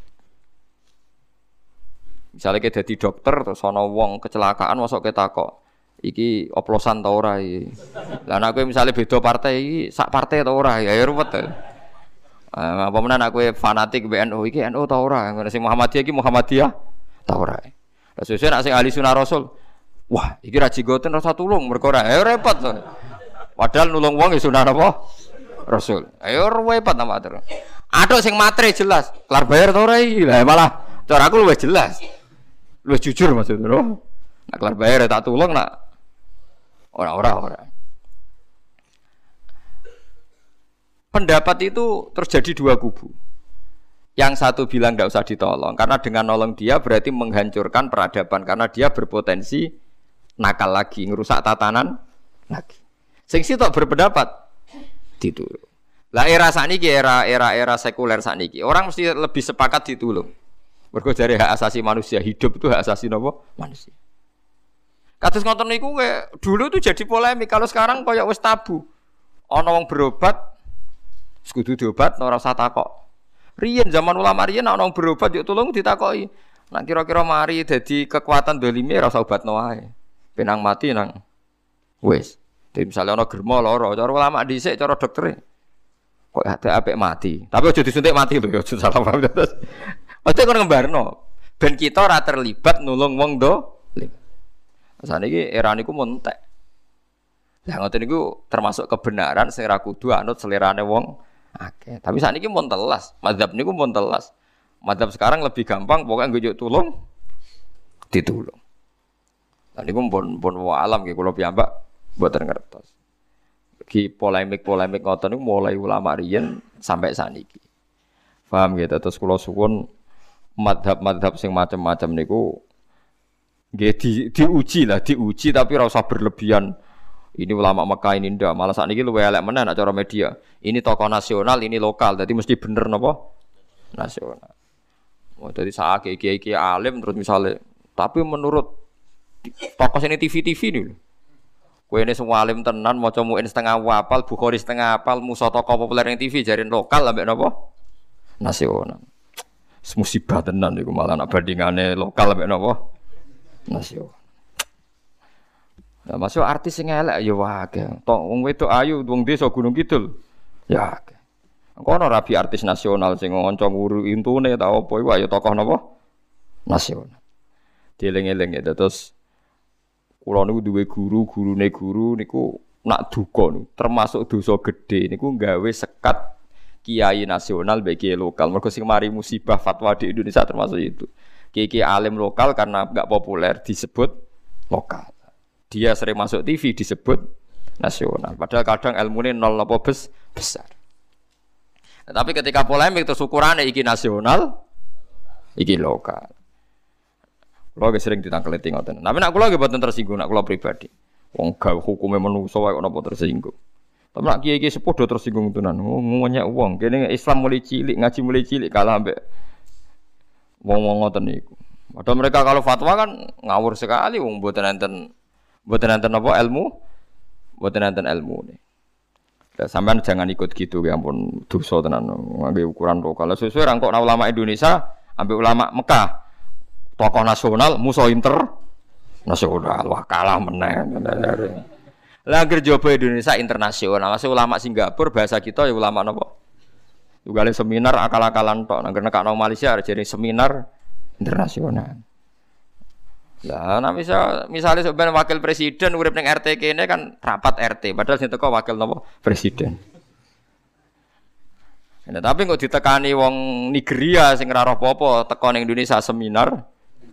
Misalnya kita jadi dokter terus ana wong kecelakaan masuk kita kok iki oplosan ta ora iki. Lah nek misalnya beda partai iki sak partai ta ora ya, ya ruwet. Uh, apa menan aku fanatik BNU iki NU ta ora, ngono sing Muhammadiyah iki Muhammadiyah ta ora. Lah sesuk nek sing ahli sunah rasul, wah iki ra jigoten rasa tulung mergo ora ya repot. To. Padahal nulung wong ya sunah apa? Rasul. Ayo repot ta matur. Atuk sing matre jelas, kelar bayar ta ora iki. Lah malah cara aku luwih jelas. Lu jujur maksudnya, loh. Nak kelar bayar ya tak tulung nak ora-ora ora. Pendapat itu terjadi dua kubu. Yang satu bilang tidak usah ditolong karena dengan nolong dia berarti menghancurkan peradaban karena dia berpotensi nakal lagi, ngerusak tatanan lagi. Sing sitok berpendapat ditulung. Lah era saat ini era era era sekuler saat ini orang mesti lebih sepakat ditulung. Mergo dari hak asasi manusia, hidup itu hak asasi nopo manusia. Kados ngoten niku dulu itu jadi polemik, kalau sekarang koyo wis tabu. Ana berobat kudu diobat ora usah takok. Riyen zaman ulama riyen ana wong berobat yuk tolong ditakoki. Nak kira-kira mari dadi kekuatan dolime ora usah obatno. Penang mati nang wis. Jadi misalnya ana germo lara, cara ulama dhisik cara dokter. kok ada apik mati. Tapi aja disuntik mati lho, aja salah paham terus. Ojo kon ngembarno. Ben kita ora terlibat nulung wong do. Saniki era niku montek. Lah ngoten niku termasuk kebenaran sing ra kudu anut selerane wong akeh. Tapi saat ini pun telas, madhab niku pun telas. Madhab sekarang lebih gampang, pokoknya gue tulung, ditulung. Nah niku pun pun alam gitu, kalau buat ngertos. Ki polemik-polemik ngoten mulai ulama riyen sampai saniki. Paham gitu, terus kalau suwun madhab-madhab sing macam-macam niku nggih di, diuji lah, diuji tapi rasa berlebihan ini ulama Mekah ini ndak, malah saat ini lu elek mana nak cara media. Ini tokoh nasional, ini lokal, jadi mesti bener nopo nasional. Oh, jadi saat kiai kiai alim terus misalnya, tapi menurut tokoh ini TV TV nih. Kue ini semua alim tenan, mau comuin setengah wapal, bukhori setengah apal, musa tokoh populer yang TV jadi lokal ambek nopo nasional. Musibah tenan nih, malah nak bandingannya lokal ambek nopo nasional. Nah, masuk artis sing elek ya wae. Tok wong wedok ayu wong desa Gunung Kidul. Ya. Kono rabi artis nasional sing ngonco nguru intune ta apa iku ayo tokoh napa? Nasional. Dieling-eling ya terus kula niku duwe guru, gurune guru niku nak duka niku termasuk dosa gede niku gawe sekat kiai nasional bagi lokal. Mergo sing mari musibah fatwa di Indonesia termasuk itu. Kiai alim lokal karena enggak populer disebut lokal dia sering masuk TV disebut nasional. Padahal kadang ilmu ini nol apa bes, besar. Nah, tapi ketika polemik terus ukurannya iki nasional, iki lokal. Kulo sering ditangkeliti ngoten. Tapi nak kulo gak boten tersinggung, nak kulo pribadi. Wong gak hukumnya manusa wae napa tersinggung. Tapi nak kiai-kiai sepuh do tersinggung tenan. Ngomongnya uang. Kene Islam mulai cilik, ngaji mulai cilik kalah ambek wong-wong ngoten niku. Padahal mereka kalau fatwa kan ngawur sekali wong mboten enten Buat nanti apa ilmu, buat nanti ilmu nih. Ya, sampean jangan ikut gitu ya ampun dosa tenan ngambil ukuran lokal. Sesuai rangkok ulama Indonesia, ambil ulama Mekah. Tokoh nasional, musuh inter nasional. Wah kalah meneng. Lah jopo Indonesia internasional. Masih ulama Singapura bahasa kita ya ulama napa? Juga seminar akal-akalan tok. Nang kena Malaysia jadi seminar internasional. Lah, nah misal misalnya sebenarnya wakil presiden urip ning RT kene kan rapat RT, padahal sing teko wakil nopo presiden. Nah, tapi kok ditekani wong Nigeria sing ora apa-apa teko ning Indonesia seminar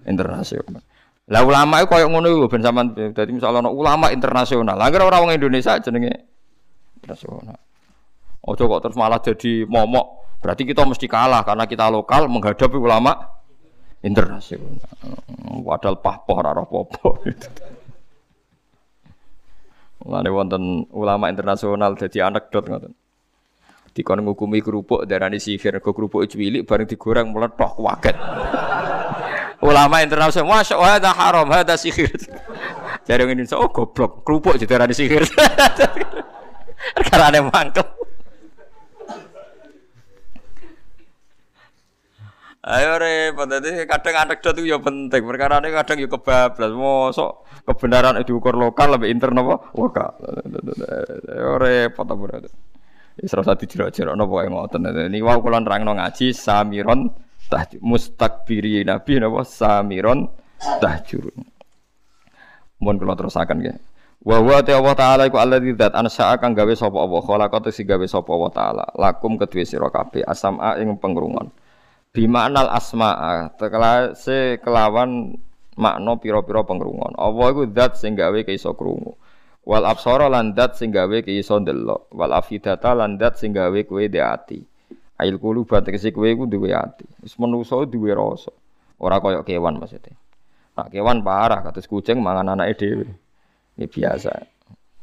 internasional. Lah ulama itu koyo ngono iku ben sampean dadi misalnya ono ulama internasional. Lah ora wong Indonesia jenenge internasional. Ojo kok terus malah jadi momok. Berarti kita mesti kalah karena kita lokal menghadapi ulama internasional. Padahal pahpoh ora. Mulane wonten ulama internasional jadi anekdot ngoten. Dikon ngukumi kerupuk darani sihir, kok kerupuk cilik bareng digoreng meletok waget. ulama internasional, masya Allah, ada haram, ada sihir. Jadi Indonesia, oh goblok, kerupuk jadi darani sihir. [laughs] Karena ada mangkel. Ayo repot dadi kadang anekdot itu ya penting. Perkara ini kadang ya kebablas. Mosok kebenaran diukur lokal lebih intern apa? Lokal. Ayo repot apa berarti. Wis ora usah dijero-jero napa wae ngoten. Ini wau kula nerangno ngaji samiron tahjur mustakbiri nabi napa samiron tahjur. Mohon kula terusaken nggih. Wa huwa ta Allah taala iku alladzi dzat ansa'a kang gawe sapa Allah khalaqatu si gawe sapa Allah taala lakum kedue sira kabeh asama ing pengrungon bimaknal asma'a se kelawan makna pira-pira pengrungon Allah iku zat sing gawe iso krungu? Wal absara lan zat sing gawe iso ndelok. Wal afidata lan zat sing gawe kowe dhe ati. Ail kulu tegese kowe iku duwe ati. Wis manusa duwe rasa. Ora kaya kewan maksudnya. Nah kewan parah kados kucing mangan anake dhewe. Ini biasa.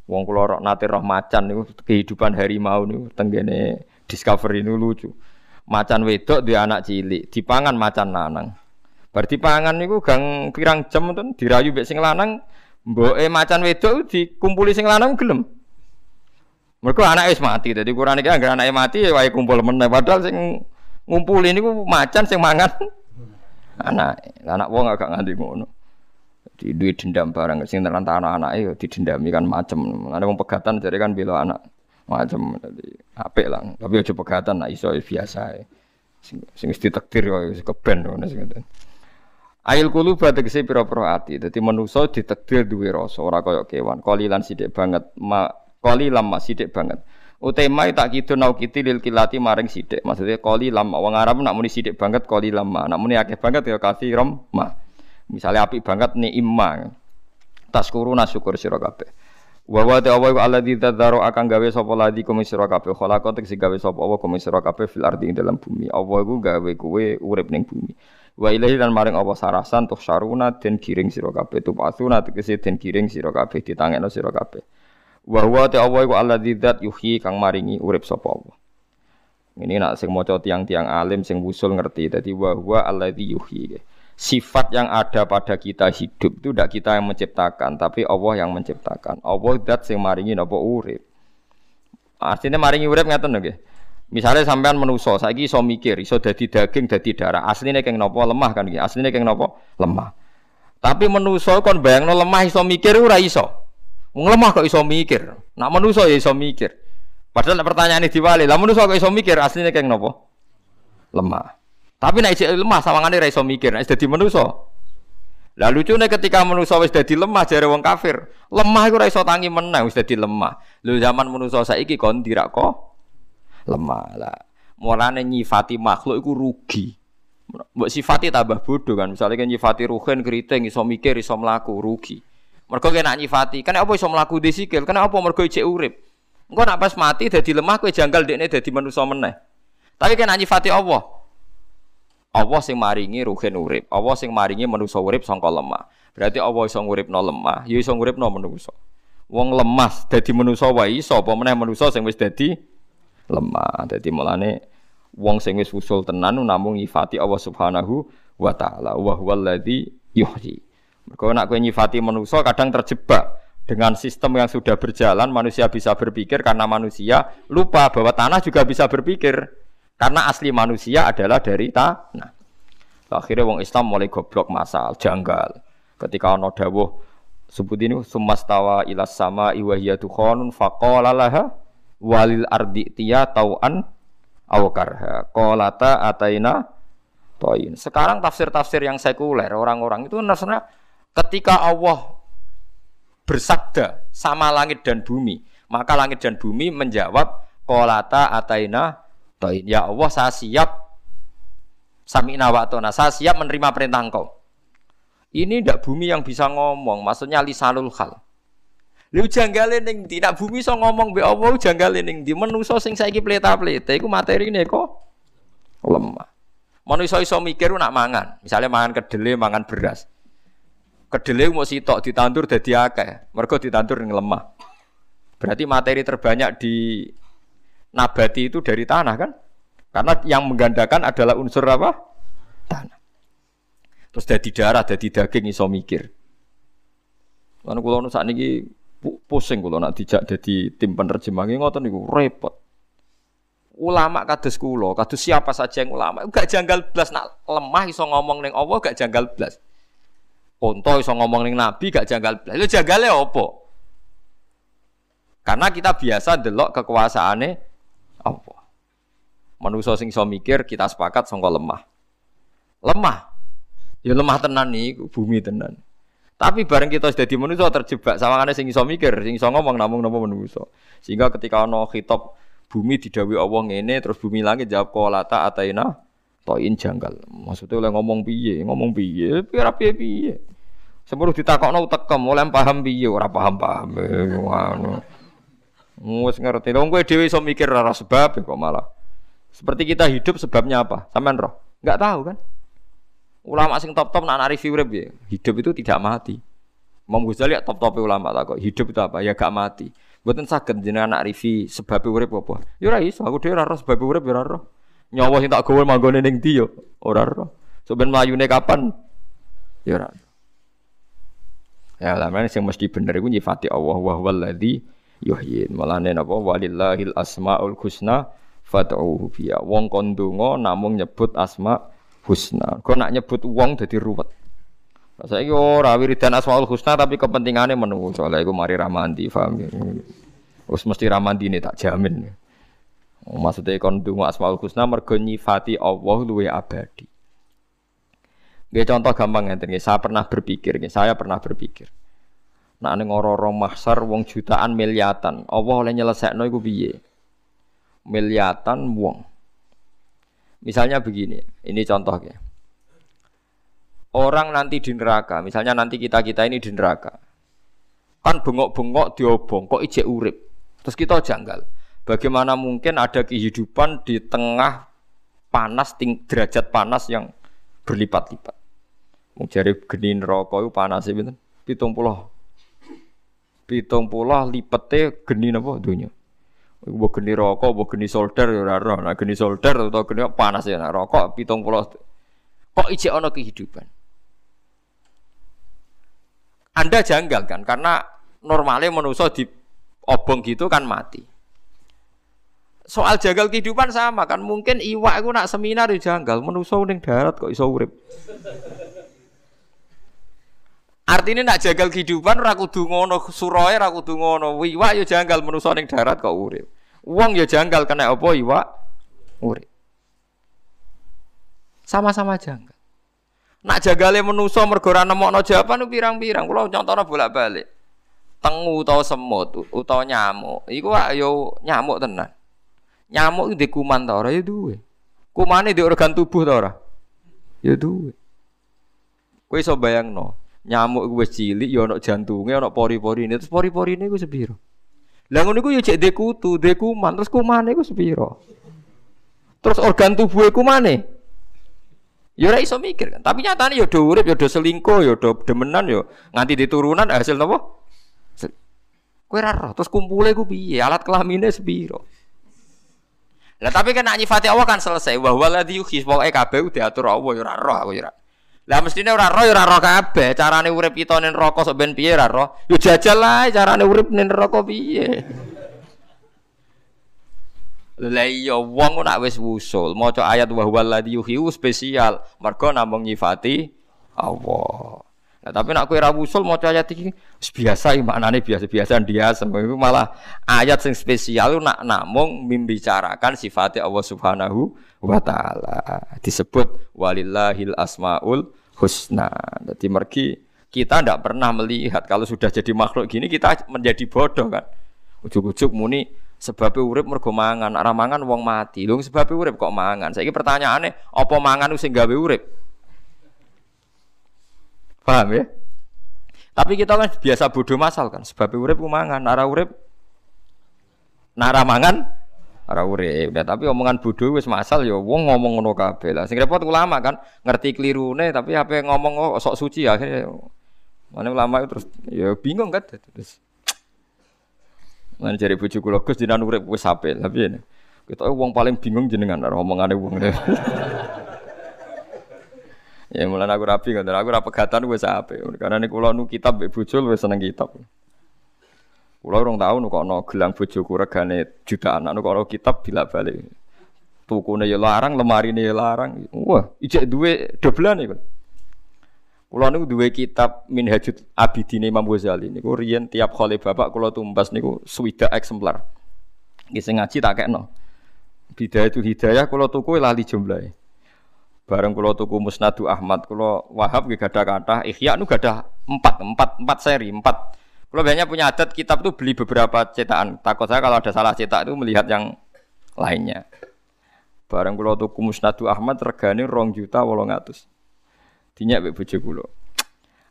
Wong kula nate roh macan niku kehidupan harimau niku tenggene discovery niku lucu macan wedok di anak cilik, dipangan macan lanang. Bar dipangan niku gang pirang jam ten dirayu mbek sing lanang, mboke macan wedok dikumpuli sing lanang gelem. Mereka anak wis mati, jadi kurang iki anggere anake mati ya wae kumpul meneh. Padahal sing ngumpuli niku macan sing mangan [laughs] anak. Anak wong agak nganti ngono. Di duit dendam barang sing terlantar anak-anake ya didendami kan macem. Ada wong pegatan jadi kan bila anak Macam tadi apik lah. Tapi aja pegatan nak iso ya biasa. Sing sing mesti takdir kok keben ngono sing ngoten. Ail kulu tegese pira-pira ati. Dadi manusa ditakdir duwe rasa ora kaya kewan. Kolilan sithik banget, ma kolilan mak sithik banget. Utema tak kitu nau kiti lil kilati maring sithik. Maksudnya koli lama wong Arab nak muni sithik banget koli lama. Nak muni akeh banget ya rom ma. Misalnya api banget ni imma. Taskuruna syukur sira kabeh. Wa wa ta wa alladzi tadzaro akan gawe sapa ladi kum sira kabeh khalaqa tek gawe sapa apa kum kabeh fil ardi ing dalam bumi. Allah iku gawe kowe urip ning bumi. Wa ilahi lan maring apa sarasan tuh syaruna den giring sira kabeh tu pasuna tegese den giring sira kabeh ditangekno sira kabeh. Wa huwa ta Allah iku alladzi dzat yuhyi kang maringi urip sapa Allah. Ini nak sing maca tiang-tiang alim sing wusul ngerti. Dadi wa huwa alladzi yuhyi sifat yang ada pada kita hidup itu tidak kita yang menciptakan, tapi Allah yang menciptakan. Allah dat sing maringi napa urip. Artinya maringi urip ngaten nggih. Misalnya sampean menuso, saiki iso mikir, iso dadi daging, dadi darah. Aslinya keng nopo lemah kan nggih. Aslinya keng nopo lemah. Tapi menuso kon bayangno lemah iso mikir ora iso. Wong lemah kok iso mikir. Nak menuso ya iso mikir. Padahal pertanyaan ini diwali, lah menuso kok iso mikir aslinya keng nopo? Lemah. Tapi nek isih lemah sawangane ra iso mikir, nek dadi manusa. Lah lucune ketika manusa wis dadi lemah jare wong kafir, lemah iku ora iso tangi meneh wis dadi lemah. Lho zaman manusa saiki kon dirak kok lemah. Lah mulane nyifati makhluk iku rugi. Mbok sifati tambah bodoh kan. Misalnya kan nyifati ruhen keriting iso mikir iso mlaku rugi. Mergo kena nyifati, kan apa iso mlaku di sikil? Kenapa mergo ijek urip? Engko nak pas mati dadi lemah kowe janggal dekne dadi manusa meneh. Tapi kena nyifati Allah. Allah sing maringi ruhin urip. Allah sing maringi manusa urip sangka lemah. Berarti Allah iso nguripno lemah, ya iso nguripno manusa. Wong lemah dadi manusa wae iso apa meneh manusa sing wis dadi lemah. Dadi mulane wong sing wis usul tenan namung nyifati Allah Subhanahu wa taala. Wa huwallazi yuhyi. Mergo nek kowe nyifati manusa kadang terjebak dengan sistem yang sudah berjalan manusia bisa berpikir karena manusia lupa bahwa tanah juga bisa berpikir. Karena asli manusia adalah dari tanah. Akhirnya wong Islam mulai goblok masal, janggal. Ketika ono dawuh sebut ini sumastawa ilas sama iwahiyatu khonun faqala laha walil ardi tiya tauan awakarha kolata ataina toin. Sekarang tafsir-tafsir yang sekuler orang-orang itu nasrani ketika Allah bersabda sama langit dan bumi, maka langit dan bumi menjawab kolata ataina Toin. Ya Allah saya siap sami nawatona. Saya siap menerima perintah engkau. Ini ndak bumi yang bisa ngomong, maksudnya lisanul hal. Lu janggale ning ndi? Bumi so ngomong be Allah janggale ning ndi? Manusa sing saiki pleta-pleta iku materine kok lemah. Manusa iso mikir nak mangan, misalnya mangan kedele, mangan beras. Kedele mau sitok ditandur dadi akeh, mergo ditandur ning lemah. Berarti materi terbanyak di nabati itu dari tanah kan? Karena yang menggandakan adalah unsur apa? Tanah. Terus dari darah, dari daging iso mikir. Karena kalau saat ini pusing kalau nak dijak jadi tim penerjemah ini ngotot niku repot. Ulama kados kulo, kados siapa saja yang ulama, gak janggal blas nak lemah iso ngomong neng Allah gak janggal blas. Konto iso ngomong neng Nabi gak janggal blas. Lu janggalnya opo? Karena kita biasa delok kekuasaannya apa? Manusia sing iso mikir kita sepakat sangka lemah. Lemah. Ya lemah tenan nih, bumi tenan. Tapi bareng kita sudah di manusia terjebak sama karena sing iso mikir, sing iso ngomong namun nama manusia. Sehingga ketika ono khitab bumi didawi Allah ngene terus bumi langit jawab kolata ataina toin janggal. Maksudnya oleh ngomong piye, ngomong piye, piye piye piye. Sebelum ditakokno tekem, oleh paham piye, ora paham-paham. Wes ngerti. Wong kowe dhewe iso mikir ora sebab kok malah. Seperti kita hidup sebabnya apa? Sampean roh? Enggak tahu kan? Ulama sing top-top nak review urip ya. Hidup itu tidak mati. Imam Ghazali ya top-top ulama tak kok. Hidup itu apa? Ya gak mati. Mboten saged jenengan nak review sebab urip apa? Ya ora iso, aku dhewe ora roh sebab urip ya ora roh. Nyawa sing tak gawe manggone ning ndi yo? Ora roh. Ben mlayune kapan? Ya ora. Ya lamane sing mesti bener iku nyifati Allah wa huwallazi yuhyin. Mulane napa walillahil asmaul husna fad'uhu biya. Wong kon donga namung nyebut asma husna. Kok nak nyebut wong dadi ruwet. Saiki ora wiridan asmaul husna tapi kepentingane menungso. Soalnya iku mari ramanti, paham ya. Wis mesti ramandine tak jamin. Maksudnya kon donga Asmaul Husna mergo nyifati Allah luwe abadi. Gak contoh gampang ngeten saya pernah berpikir, saya pernah berpikir. Nak ning ora-ora mahsar wong jutaan miliatan, Allah oleh nyelesekno iku piye? Miliatan wong. Misalnya begini, ini contohnya. Orang nanti di neraka, misalnya nanti kita-kita ini di neraka. Kan bengok-bengok diobong, kok ijek urip. Terus kita janggal. Bagaimana mungkin ada kehidupan di tengah panas, ting, derajat panas yang berlipat-lipat. Mau cari geni neraka itu panas itu, pitung puluh pitung puluh lipete geni napa dunia. Iku geni rokok, mbok geni solder ya ora Nah geni solder atau geni panas ya nah, rokok pitung puluh. Kok ijek ana kehidupan? Anda janggal kan karena normalnya manusia di obong gitu kan mati. Soal jagal kehidupan sama kan mungkin iwak itu nak seminar di janggal manusia ning darat kok iso urip. Artinya nak jagal kehidupan ora kudu ngono, suroe ora kudu ngono. Iwak ya janggal manusa ning darat kok urip. Wong ya janggal kena apa iwak urip. Sama-sama janggal. Nak jagale manusa mergo ora nemokno jawaban pirang-pirang. Kula contohna bolak-balik. Tengu utawa semut utawa nyamuk. Iku yo nyamuk tenan. Nyamuk itu kuman ta ora ya duwe. Kumane di organ tubuh ta ora? Ya duwe. Kowe iso bayangno, nyamuk wis cilik ya ana jantunge ana pori-porine. Terus pori-porine iku sepiro? Lah ngono iku ya cek dekutu dekuman terus kumane iku sepiro? Terus organ tubuh iku mana ya iso mikir kan. Tapi nyatane ya do urip ya do selingkuh ya do demenan ya nganti diturunan hasil napa? Kowe ora roh terus kumpule iku piye? Alat kelamine sepiro? Lah tapi kan nyifati Allah kan selesai. Wa waladhi yuhyi pokoke kabeh diatur Allah ya ora roh aku ya lah mestine ora roh ya ora roh kabeh. Carane urip kita ning neraka sok ben piye ora roh. Yo jajal lah carane urip ning neraka piye. Lah iya wong nak wis wusul maca ayat wa huwal ladzi yuhyi spesial mergo namung nyifati Allah. Nah, tapi nak kowe ora wusul maca ayat iki biasa iki maknane biasa-biasa biasa iku malah ayat sing spesial nak namung membicarakan sifat Allah Subhanahu wa taala. Disebut walillahil asmaul husna. Jadi mergi kita tidak pernah melihat kalau sudah jadi makhluk gini kita menjadi bodoh kan. Ujuk-ujuk muni sebab urip mergo mangan, arah mangan wong mati. Lho sebab urip kok mangan. Saiki pertanyaannya apa mangan sing gawe urip? Paham ya? Tapi kita kan biasa bodoh masal kan. Sebab urip ku mangan, arah urip nara mangan ora urip. Nah, tapi omongan bodoh wis masal ya wong ngomong ngono kabeh lah. Sing repot ulama kan ngerti klirune tapi apa ngomong oh, sok suci akhirnya mana ulama itu terus ya bingung kan terus Mana cari bujuk kula Gus jinan urip wis apik tapi ini kita wong paling bingung jenengan ora omongane wong. [laughs] ya mulane aku rapi kan aku ora pegatan wis apik. Karena nek kula nu kitab bojo wis seneng kitab. Kulo orang tahu nu no gelang bojoku regane jutaan, nu kono kitab bila balik. Tukune ya larang, lemari ya larang. Wah, ijek duwe dobelan iku. Kulo niku duwe kitab Minhajul Abidin Imam Ghazali niku riyen tiap kali bapak kulo tumbas niku swida eksemplar. Nggih sing ngaji tak kekno. Bidayatul Hidayah kulo tuku lali jumlahe. Bareng kulo tuku Musnadu Ahmad, kulo Wahab nggih gadah kathah, Ihya nu gadah empat, empat, empat seri, empat kalau banyak punya adat kitab itu beli beberapa cetakan. Takut saya kalau ada salah cetak itu melihat yang lainnya. Barang kulo tuku Musnadu Ahmad regane rong juta wolong atus. Dinyak mbek bojo kulo.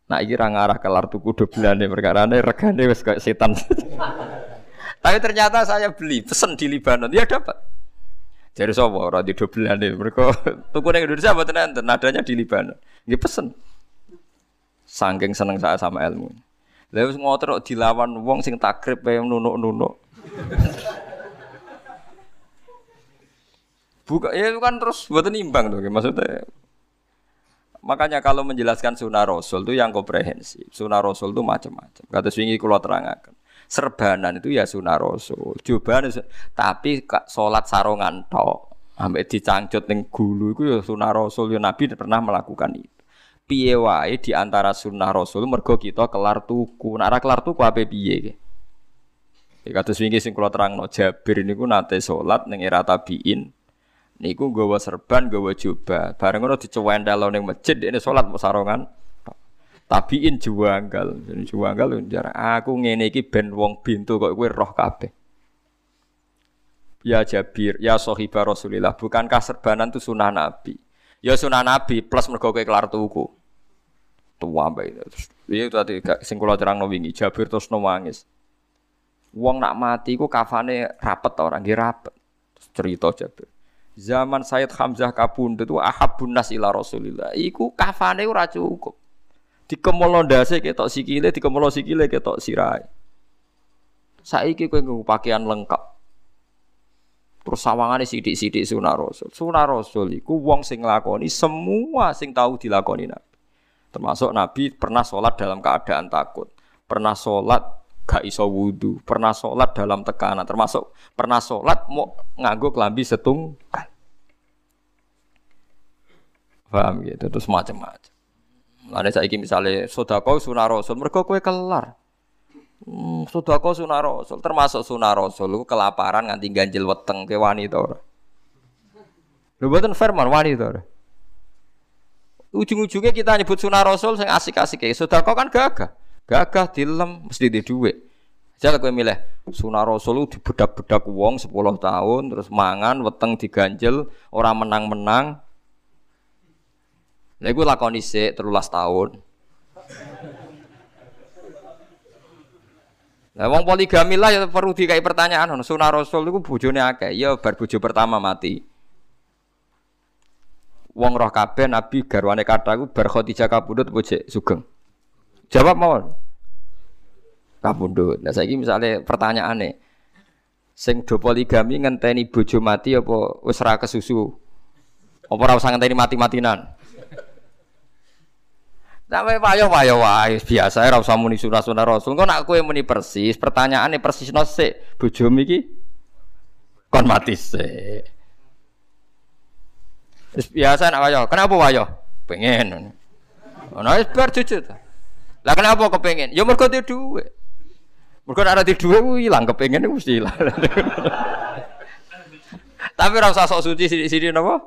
Nah iki ra ngarah kelar tuku perkara regane wis kayak setan. [laughs] Tapi ternyata saya beli pesen di Libanon ya dapat. Jadi sapa ora di dobelane mereka [laughs] tuku ning Indonesia mboten enten nadanya di Libanon. Nggih pesen. Saking seneng saya sama ilmu. Lah wis ngotor dilawan wong sing takrib kaya nunuk-nunuk. Buka ya itu kan terus buat imbang tuh maksudnya. Makanya kalau menjelaskan sunnah Rasul itu yang komprehensif. Sunnah Rasul itu macam-macam. Kata swingi kalau terangkan. Serbanan itu ya sunnah Rasul. Cobaan tapi sholat sarongan tok. Sampai dicangcut ning gulu itu ya sunnah Rasul. Ya Nabi pernah melakukan itu piye wae di antara sunnah Rasul mergo kita kelar tuku. Nek ora kelar tuku apa piye Ya kados wingi sing kula terangno Jabir niku nate salat ning era tabiin. Niku nggawa serban, nggawa jubah. Bareng ngono dicewendel ning masjid dene salat sarongan. Tabiin juanggal. Jadi juanggal jar aku ngene iki ben wong bintu kok kowe roh kabeh. Ya Jabir, ya sahibah Rasulillah, bukankah serbanan itu sunnah Nabi? Ya sunnah Nabi plus mergo kowe kelar tuku. Tua mbak itu. Terus iya tadi sing kula terangno wingi Jabir terus nangis. Wong nak mati ku kafane rapet orang nggih rapet. Terus cerita Jabir. Zaman Sayyid Hamzah kabundut itu ahabun nas ila Rasulillah. Iku kafane ora cukup. Dikemolo ndase ketok sikile, dikemolo sikile ketok sirahe. Saiki kowe nggo pakaian lengkap. Terus sawangane sidik-sidik sunah rasul. Sunah rasul iku wong sing nglakoni semua sing tahu dilakoni Nabi. Termasuk Nabi pernah sholat dalam keadaan takut. Pernah sholat gak iso wudhu. Pernah sholat dalam tekanan. Termasuk pernah sholat mau nganggo kelambi setunggal. Paham gitu. Terus macam-macam. Lalu saya misalnya sodako sunah rasul. Mereka kue kelar. Hmm, kau sunah rasul, termasuk sunah rasul lu kelaparan nganti ganjil weteng ke wanita. Lho mboten firman wanita ora. Ujung-ujungnya kita nyebut sunah rasul sing asik-asik ya. kau kan gagah. Gagah dilem mesti di duit. Jadi kowe milih sunah rasul di dibedak-bedak wong 10 tahun terus mangan weteng diganjel orang menang-menang. Lha iku lakoni sik 13 tahun. Lah wong poligami lah ya perlu dikai pertanyaan ono sunah rasul iku bojone akeh. Ya bar pertama mati. Wong roh kabeh nabi garwane kata iku bar Khadijah kabundut bojo sugeng. Jawab mawon. Kabundut. Nah saiki misale pertanyaane sing do poligami ngenteni bojo mati apa wis ra kesusu? Apa ora usah ngenteni mati-matinan? Sampai payo payo wae biasa ora usah muni sunah-sunah Rasul. Engko nak kowe muni persis, pertanyaane persis sik, bojomu iki kon mati sik. Wis biasa nak wayo. Kenapa wayo? Pengen. Ono wis bar jujur. Lah kenapa kepengen? Ya mergo di dhuwit. Mergo ada di dhuwit ku ilang kepengen mesti ilang. [laughs] Tapi ora usah sok suci sini-sini napa?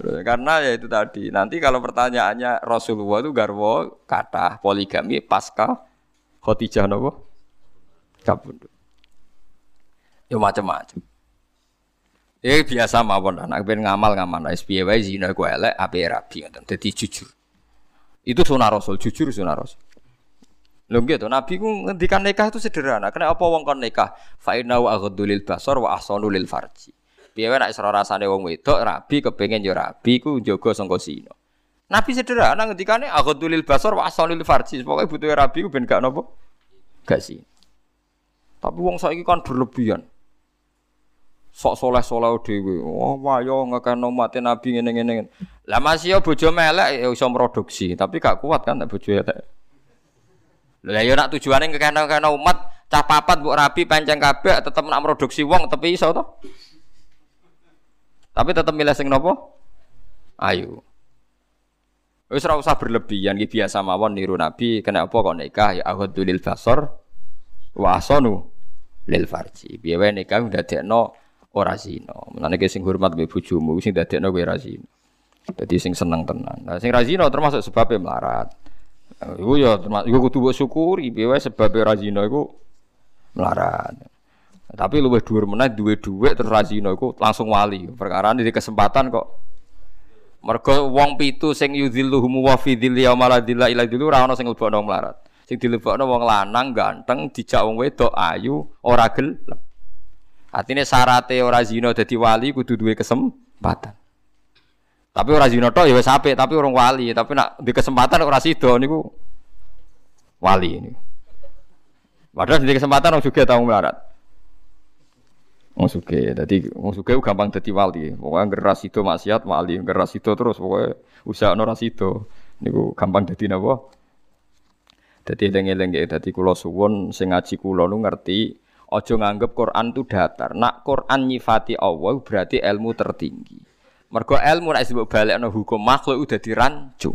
Karena ya itu tadi. Nanti kalau pertanyaannya Rasulullah itu garwo kata poligami pasca Khadijah nopo kabundut. Ya macam-macam. Ya biasa mawon anak ben ngamal ngamal SPY wae zina ku elek ape rabi ngoten. Dadi jujur. Itu sunah Rasul, jujur sunah Rasul. Lho gitu, Nabi ku ngendikan nikah itu sederhana. Kenapa wong kon nikah? Fa inna wa aghdulil basar wa ahsanu lil farji. Piye nek isra rasane wong wedok rabi kepengin yo rabi ku jaga sangka sina. Nabi sederhana ngendikane aghadulil basar wa asalil farji. Pokoke butuhe rabi ku ben gak napa? Gak sih. Tapi wong saiki kan berlebihan. Sok soleh-soleh dhewe. Oh, wayo ngekeno mate nabi ngene-ngene. Lah masih yo bojo melek ya iso produksi, tapi gak kuat kan nek bojo elek. Lah yo nak tujuane ngekeno-keno umat cah papat mbok rabi pancen kabeh tetep nak produksi wong tapi iso to? Tapi tetap milih sing nopo? Ayu. Wis ora usah berlebihan iki biasa mawon niru Nabi kenapa kok nikah ya ahadul lil basar wa asanu lil farji. Wae nikah ndadekno ora zina. Mulane ki sing hormat mbek bojomu sing ndadekno kowe ora zina. Dadi sing seneng tenan. Nah sing ra zina termasuk sebabnya melarat. Iku ya termasuk iku kudu mbok syukuri piye wae sebab ora zina iku melarat. Tapi luwih dhuwur meneh duwe dhuwit terus razino iku langsung wali. Perkara di kesempatan kok mergo wong pitu sing yudhilluhum wa fi dhilli yaumala dhilla ila dhillu ora ana sing lebokno melarat. Sing dilebokno wong lanang ganteng dijak wong wedok ayu ora gelem. Artinya syaratnya ora zina dadi wali kudu duwe kesempatan. Tapi ora zina tok ya wis tapi orang wali, tapi nak di kesempatan ora sida niku wali ini. Padahal di kesempatan orang juga tahu melarat. Wong suge, dadi wong suge gampang dadi wali. Pokoke geras itu maksiat wali, geras itu terus pokoke usaha ora sida. Niku gampang dadi napa? Dadi eling-eling nggih dadi kula suwun sing ngaji kula nu ngerti aja nganggep Quran tu datar. Nak Quran nyifati Allah berarti ilmu tertinggi. Mergo ilmu nek disebut balekno hukum makhluk udah dirancu.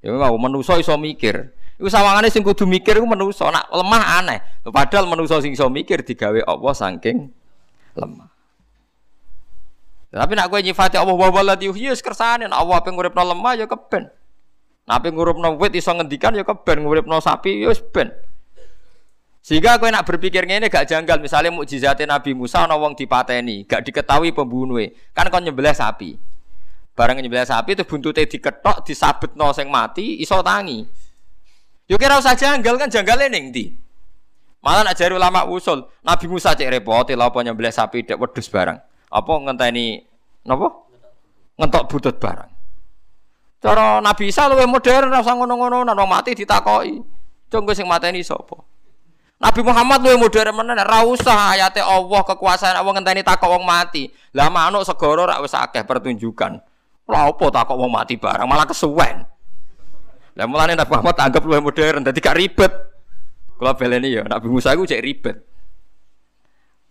Ya mau manusa iso mikir. Iku sawangane sing kudu mikir iku manusa, nak lemah aneh. Padahal manusa sing iso mikir digawe Allah saking lemah. Tapi nak kowe nyifati Allah wa waladi yuhyi wis kersane Allah ape nguripno lemah ya keben. Nak ape nguripno wit iso ngendikan ya keben, nguripno sapi ya wis. Sehingga kowe nak berpikir ngene gak janggal, misalnya mukjizatnya Nabi Musa ana wong dipateni, gak diketahui pembunuhnya. Kan kon nyembelih sapi. Barang nyembelih sapi itu buntute diketok, disabetno sing mati, iso tangi. Yo kira usah janggal kan janggale ning ndi? Malah nak jari ulama usul, Nabi Musa cek repot lha apa nyembelih sapi dek wedhus barang. Apa ngenteni napa? Ngentok butut barang. Cara Nabi Isa luwih modern ora ngono-ngono, nang mati ditakoki. Cung sing mateni sapa? Nabi Muhammad luwih modern menen ora usah ayate Allah kekuasaan Allah ngenteni takok wong mati. Lah manuk segara ora wis akeh pertunjukan. Lha apa takok wong mati barang malah kesuwen. Lah mulane Nabi Muhammad anggap luwih modern dadi gak ribet. Kula beleni ya Nabi Musa iku cek ribet.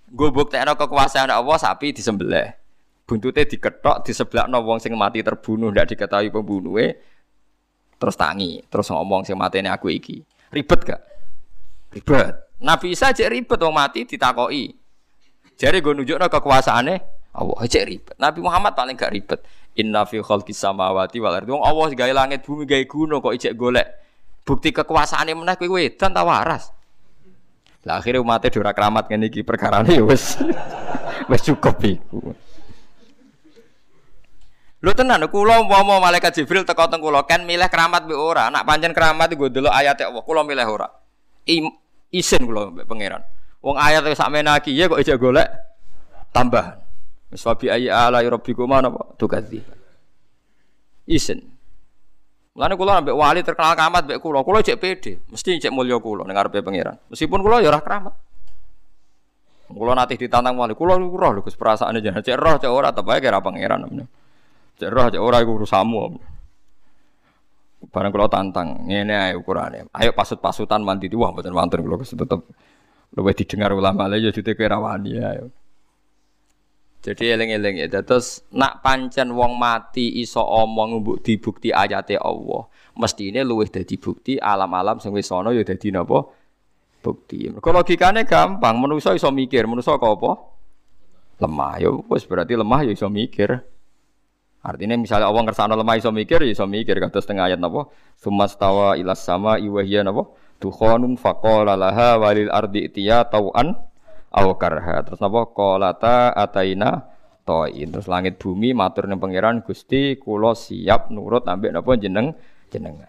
Gue buktekno kekuasaan Allah sapi disembelih. Buntute diketok di sebelah wong sing mati terbunuh ndak diketahui pembunuhnya terus tangi terus ngomong sing matene aku iki. Ribet gak? Ribet. Nabi Isa cek ribet wong mati ditakoki. Jare gue nunjukno kekuasaane Allah cek ribet. Nabi Muhammad paling gak ribet. Inna fi khalqis samawati wal ardi. Wong Allah gawe langit bumi gawe gunung kok ijek golek. Bukti kekuasaane meneh kowe wedan ta waras. Lah akhirnya umatnya dora keramat ngene iki perkarane ya wis [laughs] wis cukup iku. Lho tenan kula umpama malaikat Jibril teko teng kula kan milih keramat mbek ora. Nak pancen keramat iku delok ayat Allah kula milih ora. Isin kula mbek pangeran. Wong ayat sak menaki ya kok ijek golek tambahan. Wis wa bi ayyi ala rabbikuma napa tukadzi. Isin. Mulane kula ambek wali terkenal keramat mbek kula, kula cek pede, mesti cek mulya kula ning ngarepe pangeran. Meskipun kula ya ora keramat. Kula nanti ditantang wali, kula roh lho Gus perasaane jangan cek roh cek ora tapi kira pangeran. Cek roh cek ora iku urusanmu. Barang kula tantang, ngene ae ukurane. Ayo pasut-pasutan mandi wah mboten wonten kula tetep luwih didengar ulama lha ya jute kowe rawani ayo. Jadi eling-eling ya. Terus nak pancen wong mati iso omong mbok dibukti ayate Allah. Mestine luwih dadi bukti alam-alam sing ana ya dadi napa? Bukti. Mergo logikane gampang, manusa iso mikir, manusa kok apa? Lemah. Ya wis berarti lemah ya iso mikir. Artinya misalnya Allah ngersano lemah iso mikir, ya iso mikir kados tengah ayat napa? Sumastawa ilas sama iwahya napa? Tukhonun faqala laha walil ardi tiya tau'an aw karha. Terus napa qalata ataina toin. Terus langit bumi matur ning pangeran Gusti kula siap nurut ambek napa jeneng jenengan.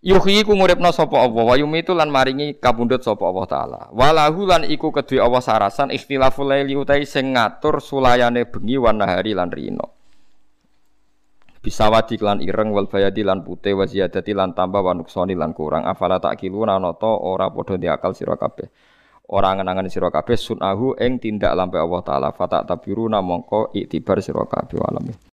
Yuhyi ku nguripna sapa Allah wa yumitu lan maringi kapundhut sapa Allah taala. Walahu lan iku kedue Allah sarasan ikhtilaful laili utai sing ngatur sulayane bengi wan nahari lan rino. Bisa wadi lan ireng wal bayadi lan putih wa ziyadati lan tambah wa nuksoni lan kurang afala takiluna nata ora padha diakal sira kabeh. Ora ngenangan sira kabeh sunahu ing tindak lampe Allah taala fata tabiru namangka iktibar sira kabeh alamin.